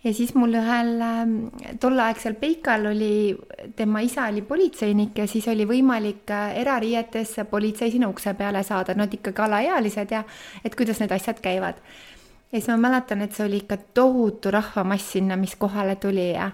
ja siis mul ühel ähm, tolleaegsel Peikal oli, tema isa oli politseinik ja siis oli võimalik äh, erariietes politsei sinna ukse peale saada, nad ikkagi alaealised ja et kuidas need asjad käivad. ja siis ma mäletan, et see oli ikka tohutu rahvamass sinna, mis kohale tuli ja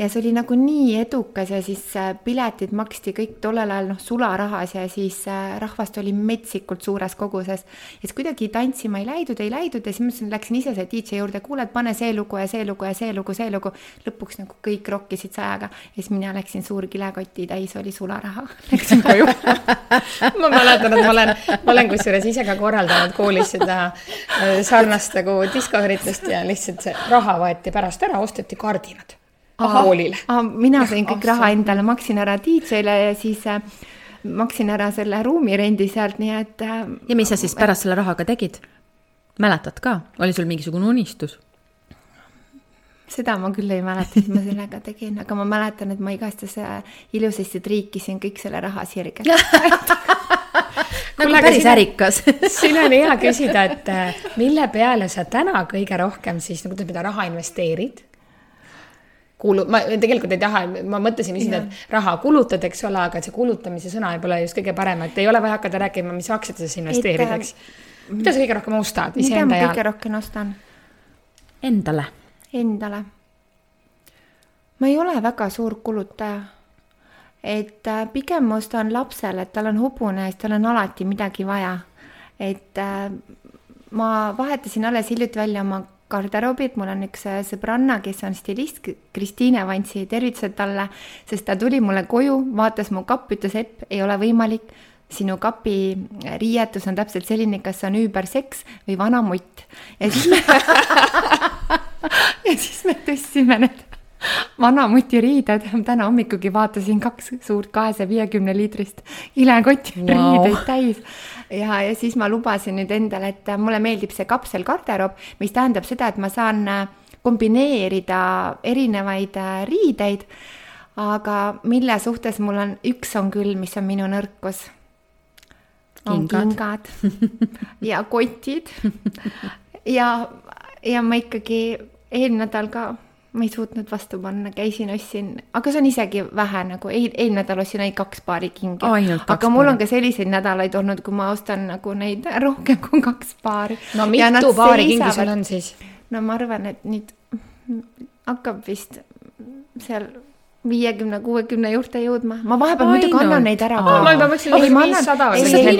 ja see oli nagu nii edukas ja siis äh, piletid maksti kõik tollel ajal noh, sularahas ja siis äh, rahvast oli metsikult suures koguses. ja siis kuidagi tantsima ei läidud, ei läidud ja siis ma läksin ise selle DJ juurde, kuule, et pane see lugu ja see lugu ja see lugu, see lugu. lõpuks nagu kõik rokkisid sajaga ja siis mina läksin suur kilekoti täis oli sularaha, läksin koju ma mäletan, et ma olen, ma olen kusjuures ise ka korraldanud koolis seda äh, sarnast nagu diskoüritust ja lihtsalt see raha võeti pärast ära, osteti kardinad koolile. mina sain kõik raha endale, maksin ära DJ-le ja siis äh, maksin ära selle ruumirendi sealt, nii et. Äh, ja mis sa siis pärast selle rahaga tegid? mäletad ka, oli sul mingisugune unistus? seda ma küll ei mäleta, et ma sellega tegin, aga ma mäletan, et ma igastahes äh, ilusasti triikisin kõik selle raha sirgeks nagu päris sina, ärikas siin on hea küsida, et mille peale sa täna kõige rohkem siis nagu seda raha investeerid kulu, ma tegelikult ei taha, ma mõtlesin lihtsalt, et raha kulutad, eks ole, aga et see kulutamise sõna ei ole just kõige parem, et ei ole vaja hakata rääkima, mis aktsiatesse investeerida, eks. mida sa kõige rohkem ostad iseenda jaoks? mida ma kõige rohkem ostan? Endale. Endale. ma ei ole väga suur kulutaja. et äh, pigem ma ostan lapsele, et tal on hobune ja siis tal on alati midagi vaja. et äh, ma vahetasin alles hiljuti välja oma garderoobid, mul on üks äh, sõbranna, kes on stilist, Kristiine Vantsi, tervitused talle, sest ta tuli mulle koju, vaatas mu kappi, ütles, Epp, ei ole võimalik, sinu kapi riietus on täpselt selline, kas see on üüberseks või vana mutt. ja siis me ja siis me tõstsime need vanamuti riided, täna hommikugi vaatasin kaks suurt kahesaja viiekümne liitrist kilekotti wow. riideid täis ja, ja siis ma lubasin nüüd endale, et mulle meeldib see kapselgarderoob, mis tähendab seda, et ma saan äh, kombineerida erinevaid äh, riideid, aga mille suhtes mul on, üks on küll, mis on minu nõrkus. on kingad, kingad ja kotid. Ja, ja ma ikkagi eelmine nädal ka ma ei suutnud vastu panna, käisin, ostsin, aga see on isegi vähe nagu eil, eelmine nädal ostsin ainult kaks paari kingi. aga mul on ka selliseid nädalaid olnud, kui ma ostan nagu neid rohkem kui kaks paari. no mitu paari kingi sul on siis? no ma arvan, et nüüd hakkab vist seal viiekümne, kuuekümne juurde jõudma. ma vahepeal muidugi annan neid ära. ma juba mõtlesin, et viissada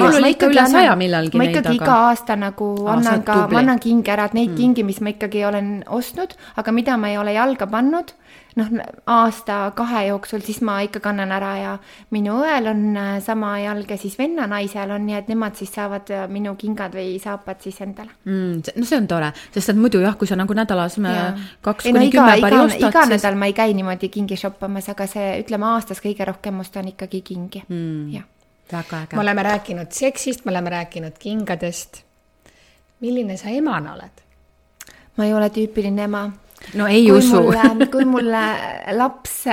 mul oli ikka üle saja millalgi neid, aga. ma ikkagi iga aasta nagu Aa, annan ka, ma annan kingi ära, et neid mm. kingi, mis ma ikkagi olen ostnud, aga mida ma ei ole jalga pannud noh, aasta-kahe jooksul, siis ma ikka kannan ära ja minu õel on äh, sama jalg ja siis venna-naisel on, nii et nemad siis saavad äh, minu kingad või saapad siis endale mm,. no see on tore, sest et muidu jah, kui sa nagu nädalas kaks kuni no, iga, kümme paari ostad. iga siis... nädal ma ei käi niimoodi kingi shoppamas, aga see, ütleme aastas kõige rohkem ostan ikkagi kingi mm,, jah. väga äge. me oleme rääkinud seksist, me oleme rääkinud kingadest. milline sa emana oled? ma ei ole tüüpiline ema no ei kui usu. kui mulle laps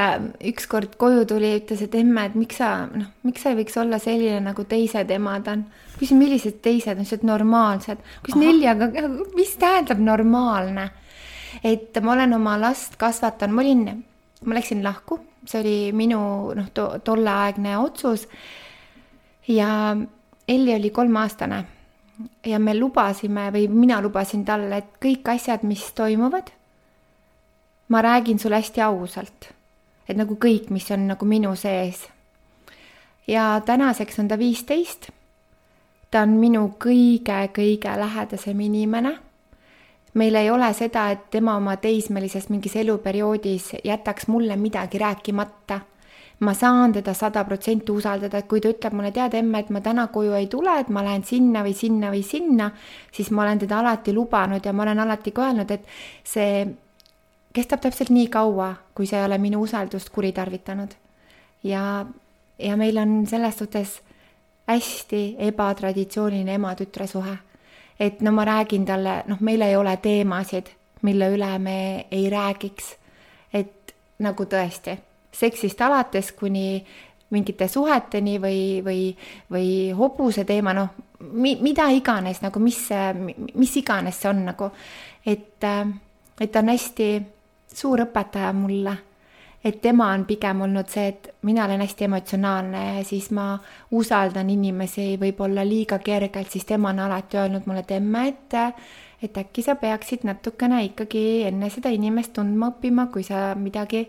ükskord koju tuli ja ütles, et emme, et miks sa, noh, miks sa ei võiks olla selline nagu teised emad on. küsin, millised teised, ütles, et normaalsed. küsin neljaga, mis tähendab normaalne? et ma olen oma last kasvatanud, ma olin, ma läksin lahku, see oli minu noh to,, tolleaegne otsus. ja Elli oli kolmeaastane ja me lubasime või mina lubasin talle, et kõik asjad, mis toimuvad, ma räägin sulle hästi ausalt. et nagu kõik, mis on nagu minu sees. ja tänaseks on ta viisteist. ta on minu kõige-kõige lähedasem inimene. meil ei ole seda, et tema oma teismelises mingis eluperioodis jätaks mulle midagi rääkimata ma saan teda sada protsenti usaldada, et kui ta ütleb mulle, tead, emme, et ma täna koju ei tule, et ma lähen sinna või sinna või sinna, siis ma olen teda alati lubanud ja ma olen alati ka öelnud, et see kestab täpselt nii kaua, kui sa ei ole minu usaldust kuritarvitanud. ja, ja meil on selles suhtes hästi ebatraditsiooniline ema-tütre suhe. et no ma räägin talle, noh, meil ei ole teemasid, mille üle me ei räägiks. et nagu tõesti seksist alates kuni mingite suheteni või, või, või hobuse teema, noh, mi-, mida iganes nagu, mis, mis iganes see on nagu, et, et on hästi suur õpetaja mulle. et tema on pigem olnud see, et mina olen hästi emotsionaalne ja siis ma usaldan inimesi võib-olla liiga kergelt, siis tema on alati öelnud mulle, et emme, et et äkki sa peaksid natukene ikkagi enne seda inimest tundma õppima, kui sa midagi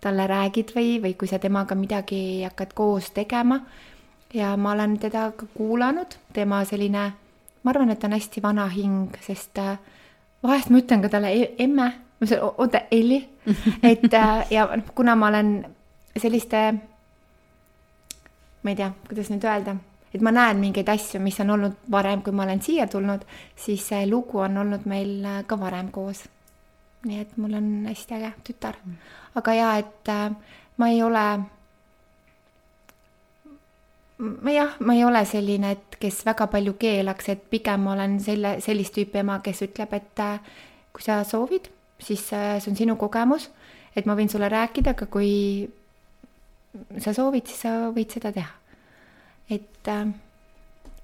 talle räägid või, või kui sa temaga midagi hakkad koos tegema. ja ma olen teda ka kuulanud, tema selline, ma arvan, et ta on hästi vana hing, sest äh, vahest ma ütlen ka talle e, emme, ma ütlen, oota, Elli, et äh, ja noh, kuna ma olen selliste, ma ei tea, kuidas nüüd öelda, et ma näen mingeid asju, mis on olnud varem, kui ma olen siia tulnud, siis see lugu on olnud meil äh, ka varem koos. nii et mul on hästi äge tütar aga jaa, et äh, ma ei ole, ma jah, ma ei ole selline, et kes väga palju keelaks, et pigem ma olen selle, sellist tüüpi ema, kes ütleb, et kui sa soovid, siis äh, see on sinu kogemus, et ma võin sulle rääkida, aga kui sa soovid, siis sa võid seda teha. et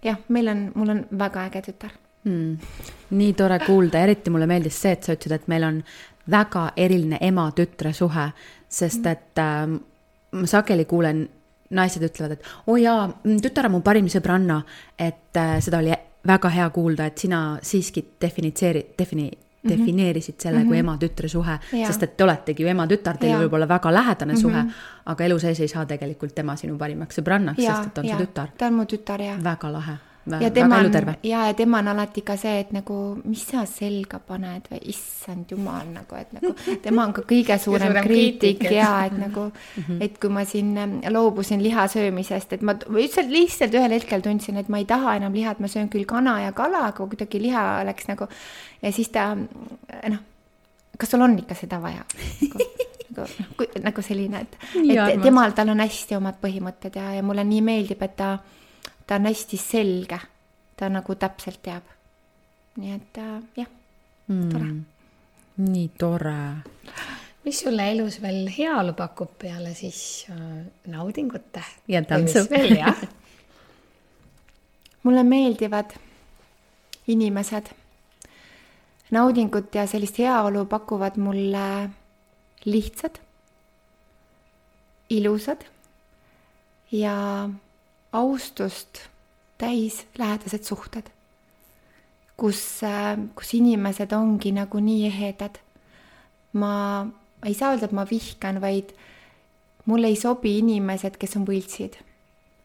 jah, meil on, mul on väga äge tütar mm.. nii tore kuulda, eriti mulle meeldis see, et sa ütlesid, et meil on väga eriline ema-tütre suhe, sest mm. et äh, ma sageli kuulen, naised ütlevad, et oo oh jaa, mm, tütar on mu parim sõbranna, et äh, seda oli väga hea kuulda, et sina siiski definitseeri-, defini-. Defineerisid selle mm -hmm. kui mhm. ema-tütre suhe, sest et te oletegi ju ema-tütar, teil võib olla väga lähedane mm -hmm. suhe, aga elu sees ei saa tegelikult tema sinu parimaks sõbrannaks, sest et on ja. su tütar. ta on mu tütar, jah. väga lahe ja tema on, ja, ja tema on alati ka see, et nagu, mis sa selga paned või issand jumal nagu, et nagu tema on ka kõige suurem, suurem kriitik ja et nagu mm, -hmm. et kui ma siin loobusin liha söömisest, et ma lihtsalt, lihtsalt ühel hetkel tundsin, et ma ei taha enam liha, et ma söön küll kana ja kala, aga kuidagi liha läks nagu ja siis ta noh, kas sul on ikka seda vaja nagu, nagu, nagu selline, et, et temal, tal on hästi omad põhimõtted ja, ja mulle nii meeldib, et ta ta on hästi selge, ta nagu täpselt teab. nii et äh, jah mm., tore. nii tore. mis sulle elus veel heaolu pakub peale siis äh, naudingute? ja tantsu. mulle meeldivad inimesed. naudingut ja sellist heaolu pakuvad mulle lihtsad, ilusad ja austust täis lähedased suhted, kus, äh, kus inimesed ongi nagu nii ehedad. ma ei saa öelda, et ma vihkan, vaid mulle ei sobi inimesed, kes on võltsid.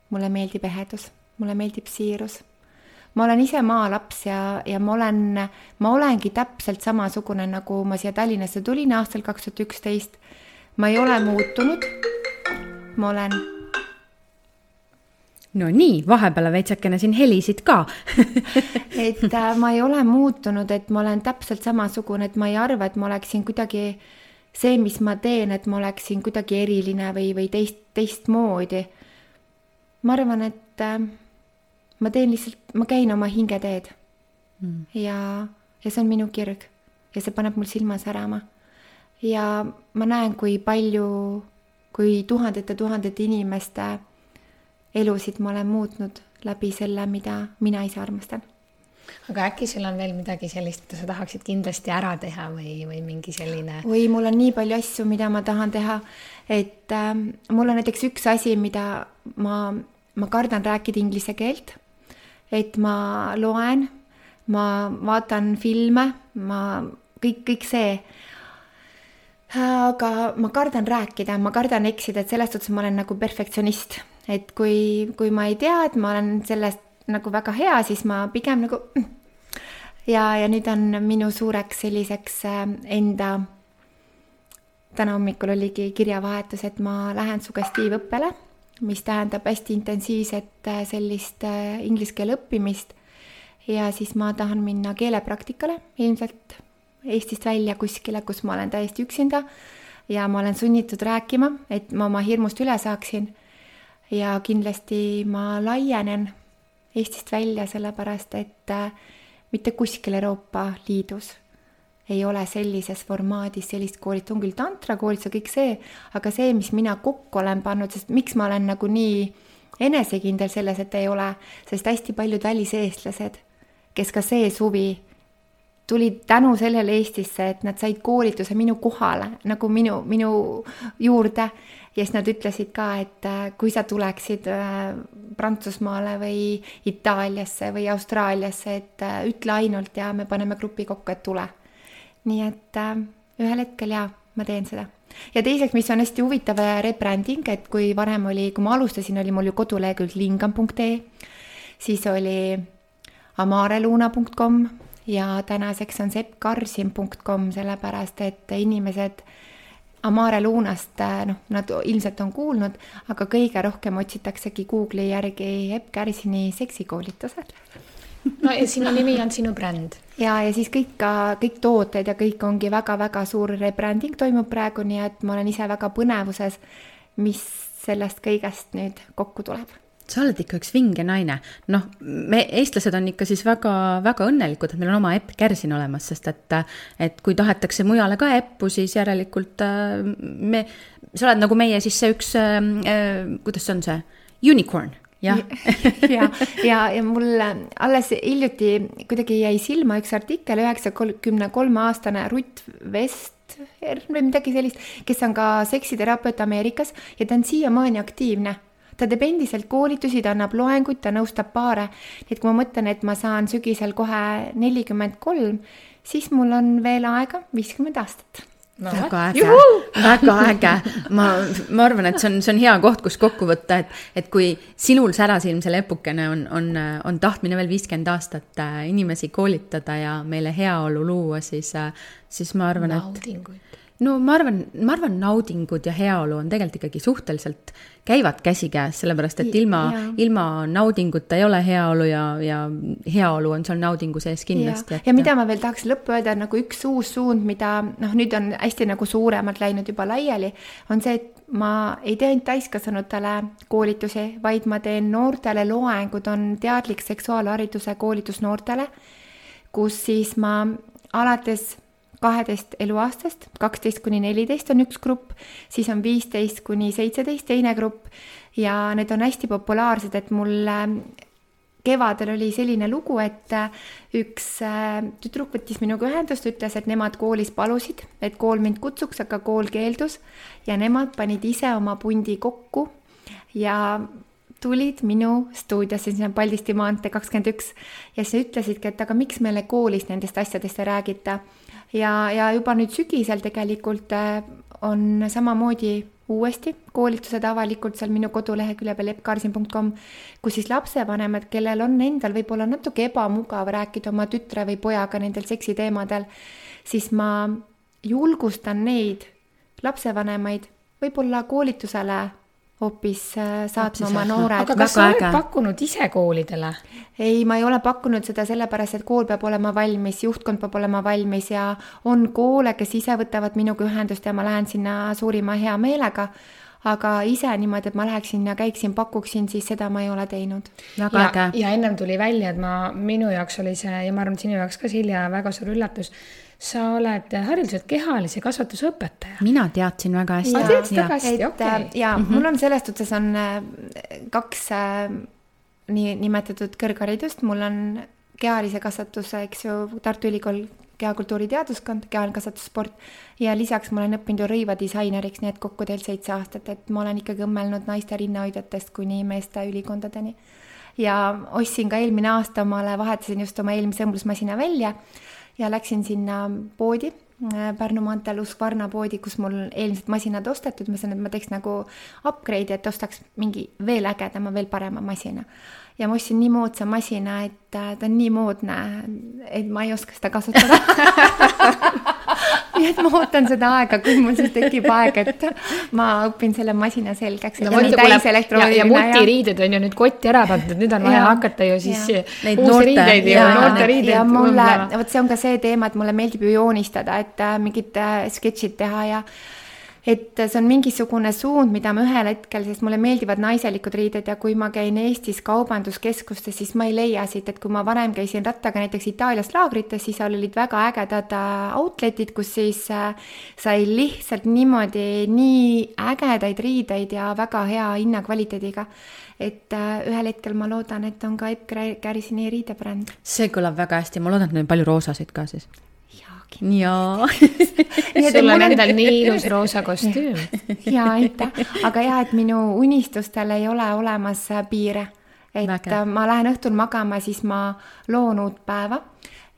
mulle meeldib ehedus, mulle meeldib siirus. ma olen ise maalaps ja, ja ma olen, ma olengi täpselt samasugune, nagu ma siia Tallinnasse tulin aastal kaks tuhat üksteist. ma ei ole muutunud. ma olen no nii, vahepeal veitsakene siin helisid ka et äh, ma ei ole muutunud, et ma olen täpselt samasugune, et ma ei arva, et ma oleksin kuidagi see, mis ma teen, et ma oleksin kuidagi eriline või, või teist, teistmoodi. ma arvan, et äh, ma teen lihtsalt, ma käin oma hingeteed mm. ja, ja see on minu kirg ja see paneb mul silma särama. ja ma näen, kui palju, kui tuhandete-tuhandete inimeste elusid ma olen muutnud läbi selle, mida mina ise armastan. aga äkki sul on veel midagi sellist, mida sa tahaksid kindlasti ära teha või, või mingi selline? oi, mul on nii palju asju, mida ma tahan teha, et äh, mul on näiteks üks asi, mida ma, ma kardan rääkida inglise keelt. et ma loen, ma vaatan filme, ma kõik, kõik see aga ma kardan rääkida, ma kardan eksida, et selles suhtes ma olen nagu perfektsionist, et kui, kui ma ei tea, et ma olen sellest nagu väga hea, siis ma pigem nagu ja, ja nüüd on minu suureks selliseks äh, enda, täna hommikul oligi kirjavahetus, et ma lähen sugestiivõppele, mis tähendab hästi intensiivset äh, sellist äh, inglise keele õppimist. ja siis ma tahan minna keelepraktikale ilmselt Eestist välja kuskile, kus ma olen täiesti üksinda ja ma olen sunnitud rääkima, et ma oma hirmust üle saaksin. Ja kindlasti ma laienen Eestist välja, sellepärast et äh, mitte kuskil Euroopa Liidus ei ole sellises formaadis sellist koolitust, on küll tantrakoolitus ja kõik see, aga see, mis mina kokku olen pannud, sest miks ma olen nagu nii enesekindel selles, et ei ole, sest hästi paljud väliseestlased, kes ka see suvi tulid tänu sellele Eestisse, et nad said koolituse minu kohale, nagu minu, minu juurde. ja siis nad ütlesid ka, et äh, kui sa tuleksid äh, Prantsusmaale või Itaaliasse või Austraaliasse, et äh, ütle ainult ja me paneme grupi kokku, et tule. nii et ühel hetkel jaa, ma teen seda ja teiseks, mis on hästi huvitav rebranding, et kui varem oli, kui ma alustasin, oli mul ju kodulehekülg lingam.ee, siis oli amareluna.com ja tänaseks on seppkarsin.com, sellepärast et inimesed Amare Lunast, noh, nad ilmselt on kuulnud, aga kõige rohkem otsitaksegi Google'i järgi Epp Kärsini seksikoolitused. no ja sinu nimi on sinu bränd. ja, ja siis kõik ka, kõik tooted ja kõik ongi väga-väga suur rebranding toimub praegu, nii et ma olen ise väga põnevuses, mis sellest kõigest nüüd kokku tuleb sa oled ikka üks vinge naine. noh, me, eestlased on ikka siis väga, väga õnnelikud, et meil on oma Epp Kärsin olemas, sest et, et kui tahetakse mujale ka Eppu, siis järelikult äh, me, sa oled nagu meie siis see üks äh,, äh kuidas see on see, unicorn jah. Ja, ja, ja mul alles hiljuti kuidagi jäi silma üks artikkel, üheksakümne kolme aastane Rutt Vest või midagi sellist, kes on ka seksiterapeut Ameerikas ja ta on siiamaani aktiivne ta teeb endiselt koolitusi, ta annab loenguid, ta nõustab paare. nii et kui ma mõtlen, et ma saan sügisel kohe nelikümmend kolm, siis mul on veel aega viiskümmend aastat. No, väga äge, väga äge. ma, ma arvan, et see on, see on hea koht, kus kokku võtta, et, et kui sinul särasilmsel epukene on, on, on tahtmine veel viiskümmend aastat äh, inimesi koolitada ja meile heaolu luua, siis, äh, siis ma arvan, et no ma arvan, ma arvan, naudingud ja heaolu on tegelikult ikkagi suhteliselt, käivad käsikäes, sellepärast et ilma, ilma naudinguta ei ole heaolu ja, ja heaolu on seal naudingu sees kindlasti. ja, mida ma veel tahaks lõppu öelda, nagu üks uus suund, mida noh, nüüd on hästi nagu suuremalt läinud juba laiali, on see, et ma ei tee ainult täiskasvanutele koolitusi, vaid ma teen noortele loengud, on teadlik seksuaalhariduse koolitus noortele, kus siis ma alates kaheteist eluaastast, kaksteist kuni neliteist on üks grupp, siis on viisteist kuni seitseteist teine grupp ja need on hästi populaarsed, et mul ähm, kevadel oli selline lugu, et äh, üks äh, tüdruk võttis minuga ühendust, ütles, et nemad koolis palusid, et kool mind kutsuks, aga kool keeldus ja nemad panid ise oma pundi kokku ja tulid minu stuudiosse, on Paldiski maantee kakskümmend üks ja siis ütlesidki, et aga miks meile koolis nendest asjadest ei räägita ja, ja juba nüüd sügisel tegelikult äh, on samamoodi uuesti koolitused avalikult seal minu kodulehekülje peal eppkarsin.com, kus siis lapsevanemad, kellel on endal võib-olla natuke ebamugav rääkida oma tütre või pojaga nendel seksiteemadel, siis ma julgustan neid lapsevanemaid võib-olla koolitusele hoopis äh, saatma oma noored. aga kas sa oled äge. pakkunud ise koolidele? ei, ma ei ole pakkunud seda sellepärast, et kool peab olema valmis, juhtkond peab olema valmis ja on koole, kes ise võtavad minuga ühendust ja ma lähen sinna suurima hea meelega aga ise niimoodi, et ma läheksin ja käiksin, pakuksin, siis seda ma ei ole teinud. väga äge. ja ennem tuli välja, et ma, minu jaoks oli see ja ma arvan, et sinu jaoks ka, Silja, väga suur üllatus sa oled hariduselt kehalise kasvatuse õpetaja. mina teadsin väga hästi. teadsid väga hästi, okei okay.. ja mm -hmm. mul on selles suhtes on äh, kaks äh, nii nimetatud kõrgharidust, mul on kehalise kasvatuse, eks ju, Tartu Ülikool kehakultuuri teaduskond, kehaline kasvatussport ja lisaks ma olen õppinud ju rõivadisaineriks, nii et kokku tegelikult seitse aastat, et ma olen ikkagi õmmelnud naiste rinnahoidjatest kuni meeste ülikondadeni. ja ostsin ka eelmine aasta omale, vahetasin just oma eelmise õmblusmasina välja ja läksin sinna poodi Äh, Pärnu maanteel Uskvarna poodi, kus mul eelmised masinad ostetud, ma mõtlesin, et ma teeks nagu upgrade'i, et ostaks mingi veel ägedama, veel parema masina. Ja ma ostsin nii moodsa masina, et äh, ta on nii moodne, et ma ei oska seda kasutada nii et ma ootan seda aega, kui mul siis tekib aeg, et ma õpin selle masina selgeks no,. ja, ja mutiriided on ju nüüd kotti ära pandud, nüüd on vaja ja, hakata ju siis uusi riideid ja noorte riideid. ja mulle, vot see on ka see teema, et mulle meeldib ju joonistada, et äh, mingid äh, sketšid teha ja et see on mingisugune suund, mida ma ühel hetkel, sest mulle meeldivad naiselikud riided ja kui ma käin Eestis kaubanduskeskustes, siis ma ei leia siit, et kui ma varem käisin rattaga näiteks Itaalias laagrites, siis seal olid väga ägedad äh, outlet'id, kus siis äh, sai lihtsalt niimoodi nii ägedaid riideid ja väga hea hinnakvaliteediga. Et äh, ühel hetkel ma loodan, et on ka Epp Kärisini riidebränd. see kõlab väga hästi, ma loodan, et neil on palju roosasid ka siis kunagi. jaa sul on endal nii ilus roosa kostüüm. jaa, aitäh, aga jah, et minu unistustel ei ole olemas piire. et Väge. ma lähen õhtul magama, siis ma loon uut päeva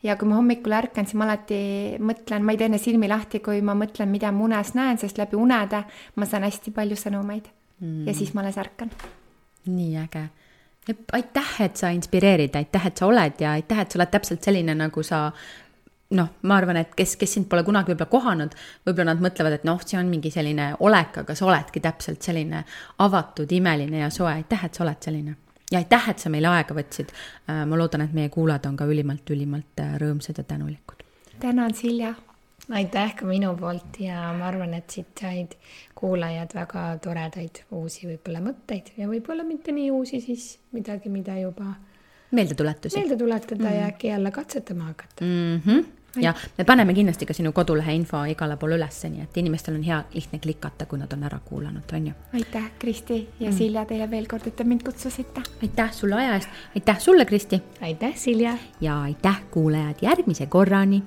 ja kui ma hommikul ärkan, siis ma alati mõtlen, ma ei tee enne silmi lahti, kui ma mõtlen, mida ma unes näen, sest läbi unede ma saan hästi palju sõnumeid mm. ja siis ma alles ärkan. nii äge. aitäh, et sa inspireerid, aitäh, et sa oled ja aitäh, et sa oled täpselt selline, nagu sa noh, ma arvan, et kes, kes sind pole kunagi võib-olla kohanud, võib-olla nad mõtlevad, et noh, see on mingi selline olek, aga sa oledki täpselt selline avatud, imeline ja soe, aitäh, et sa oled selline. ja aitäh, et sa meile aega võtsid. Äh, ma loodan, et meie kuulajad on ka ülimalt, ülimalt äh, rõõmsad ja tänulikud. tänan, Silja. aitäh ka minu poolt ja ma arvan, et siit said kuulajad väga toredaid uusi võib-olla mõtteid ja võib-olla mitte nii uusi siis midagi, mida juba meeldetuletusi. meelde tuletada mm -hmm. ja äkki jälle katsetama hakata mm. -hmm ja me paneme kindlasti ka sinu kodulehe info igale poole ülesse, nii et inimestel on hea lihtne klikata, kui nad on ära kuulanud, on ju. aitäh, Kristi ja mm. Silja teile veel kord, et te mind kutsusite. aitäh sulle aja eest, aitäh sulle, Kristi. aitäh, Silja. ja aitäh, kuulajad, järgmise korrani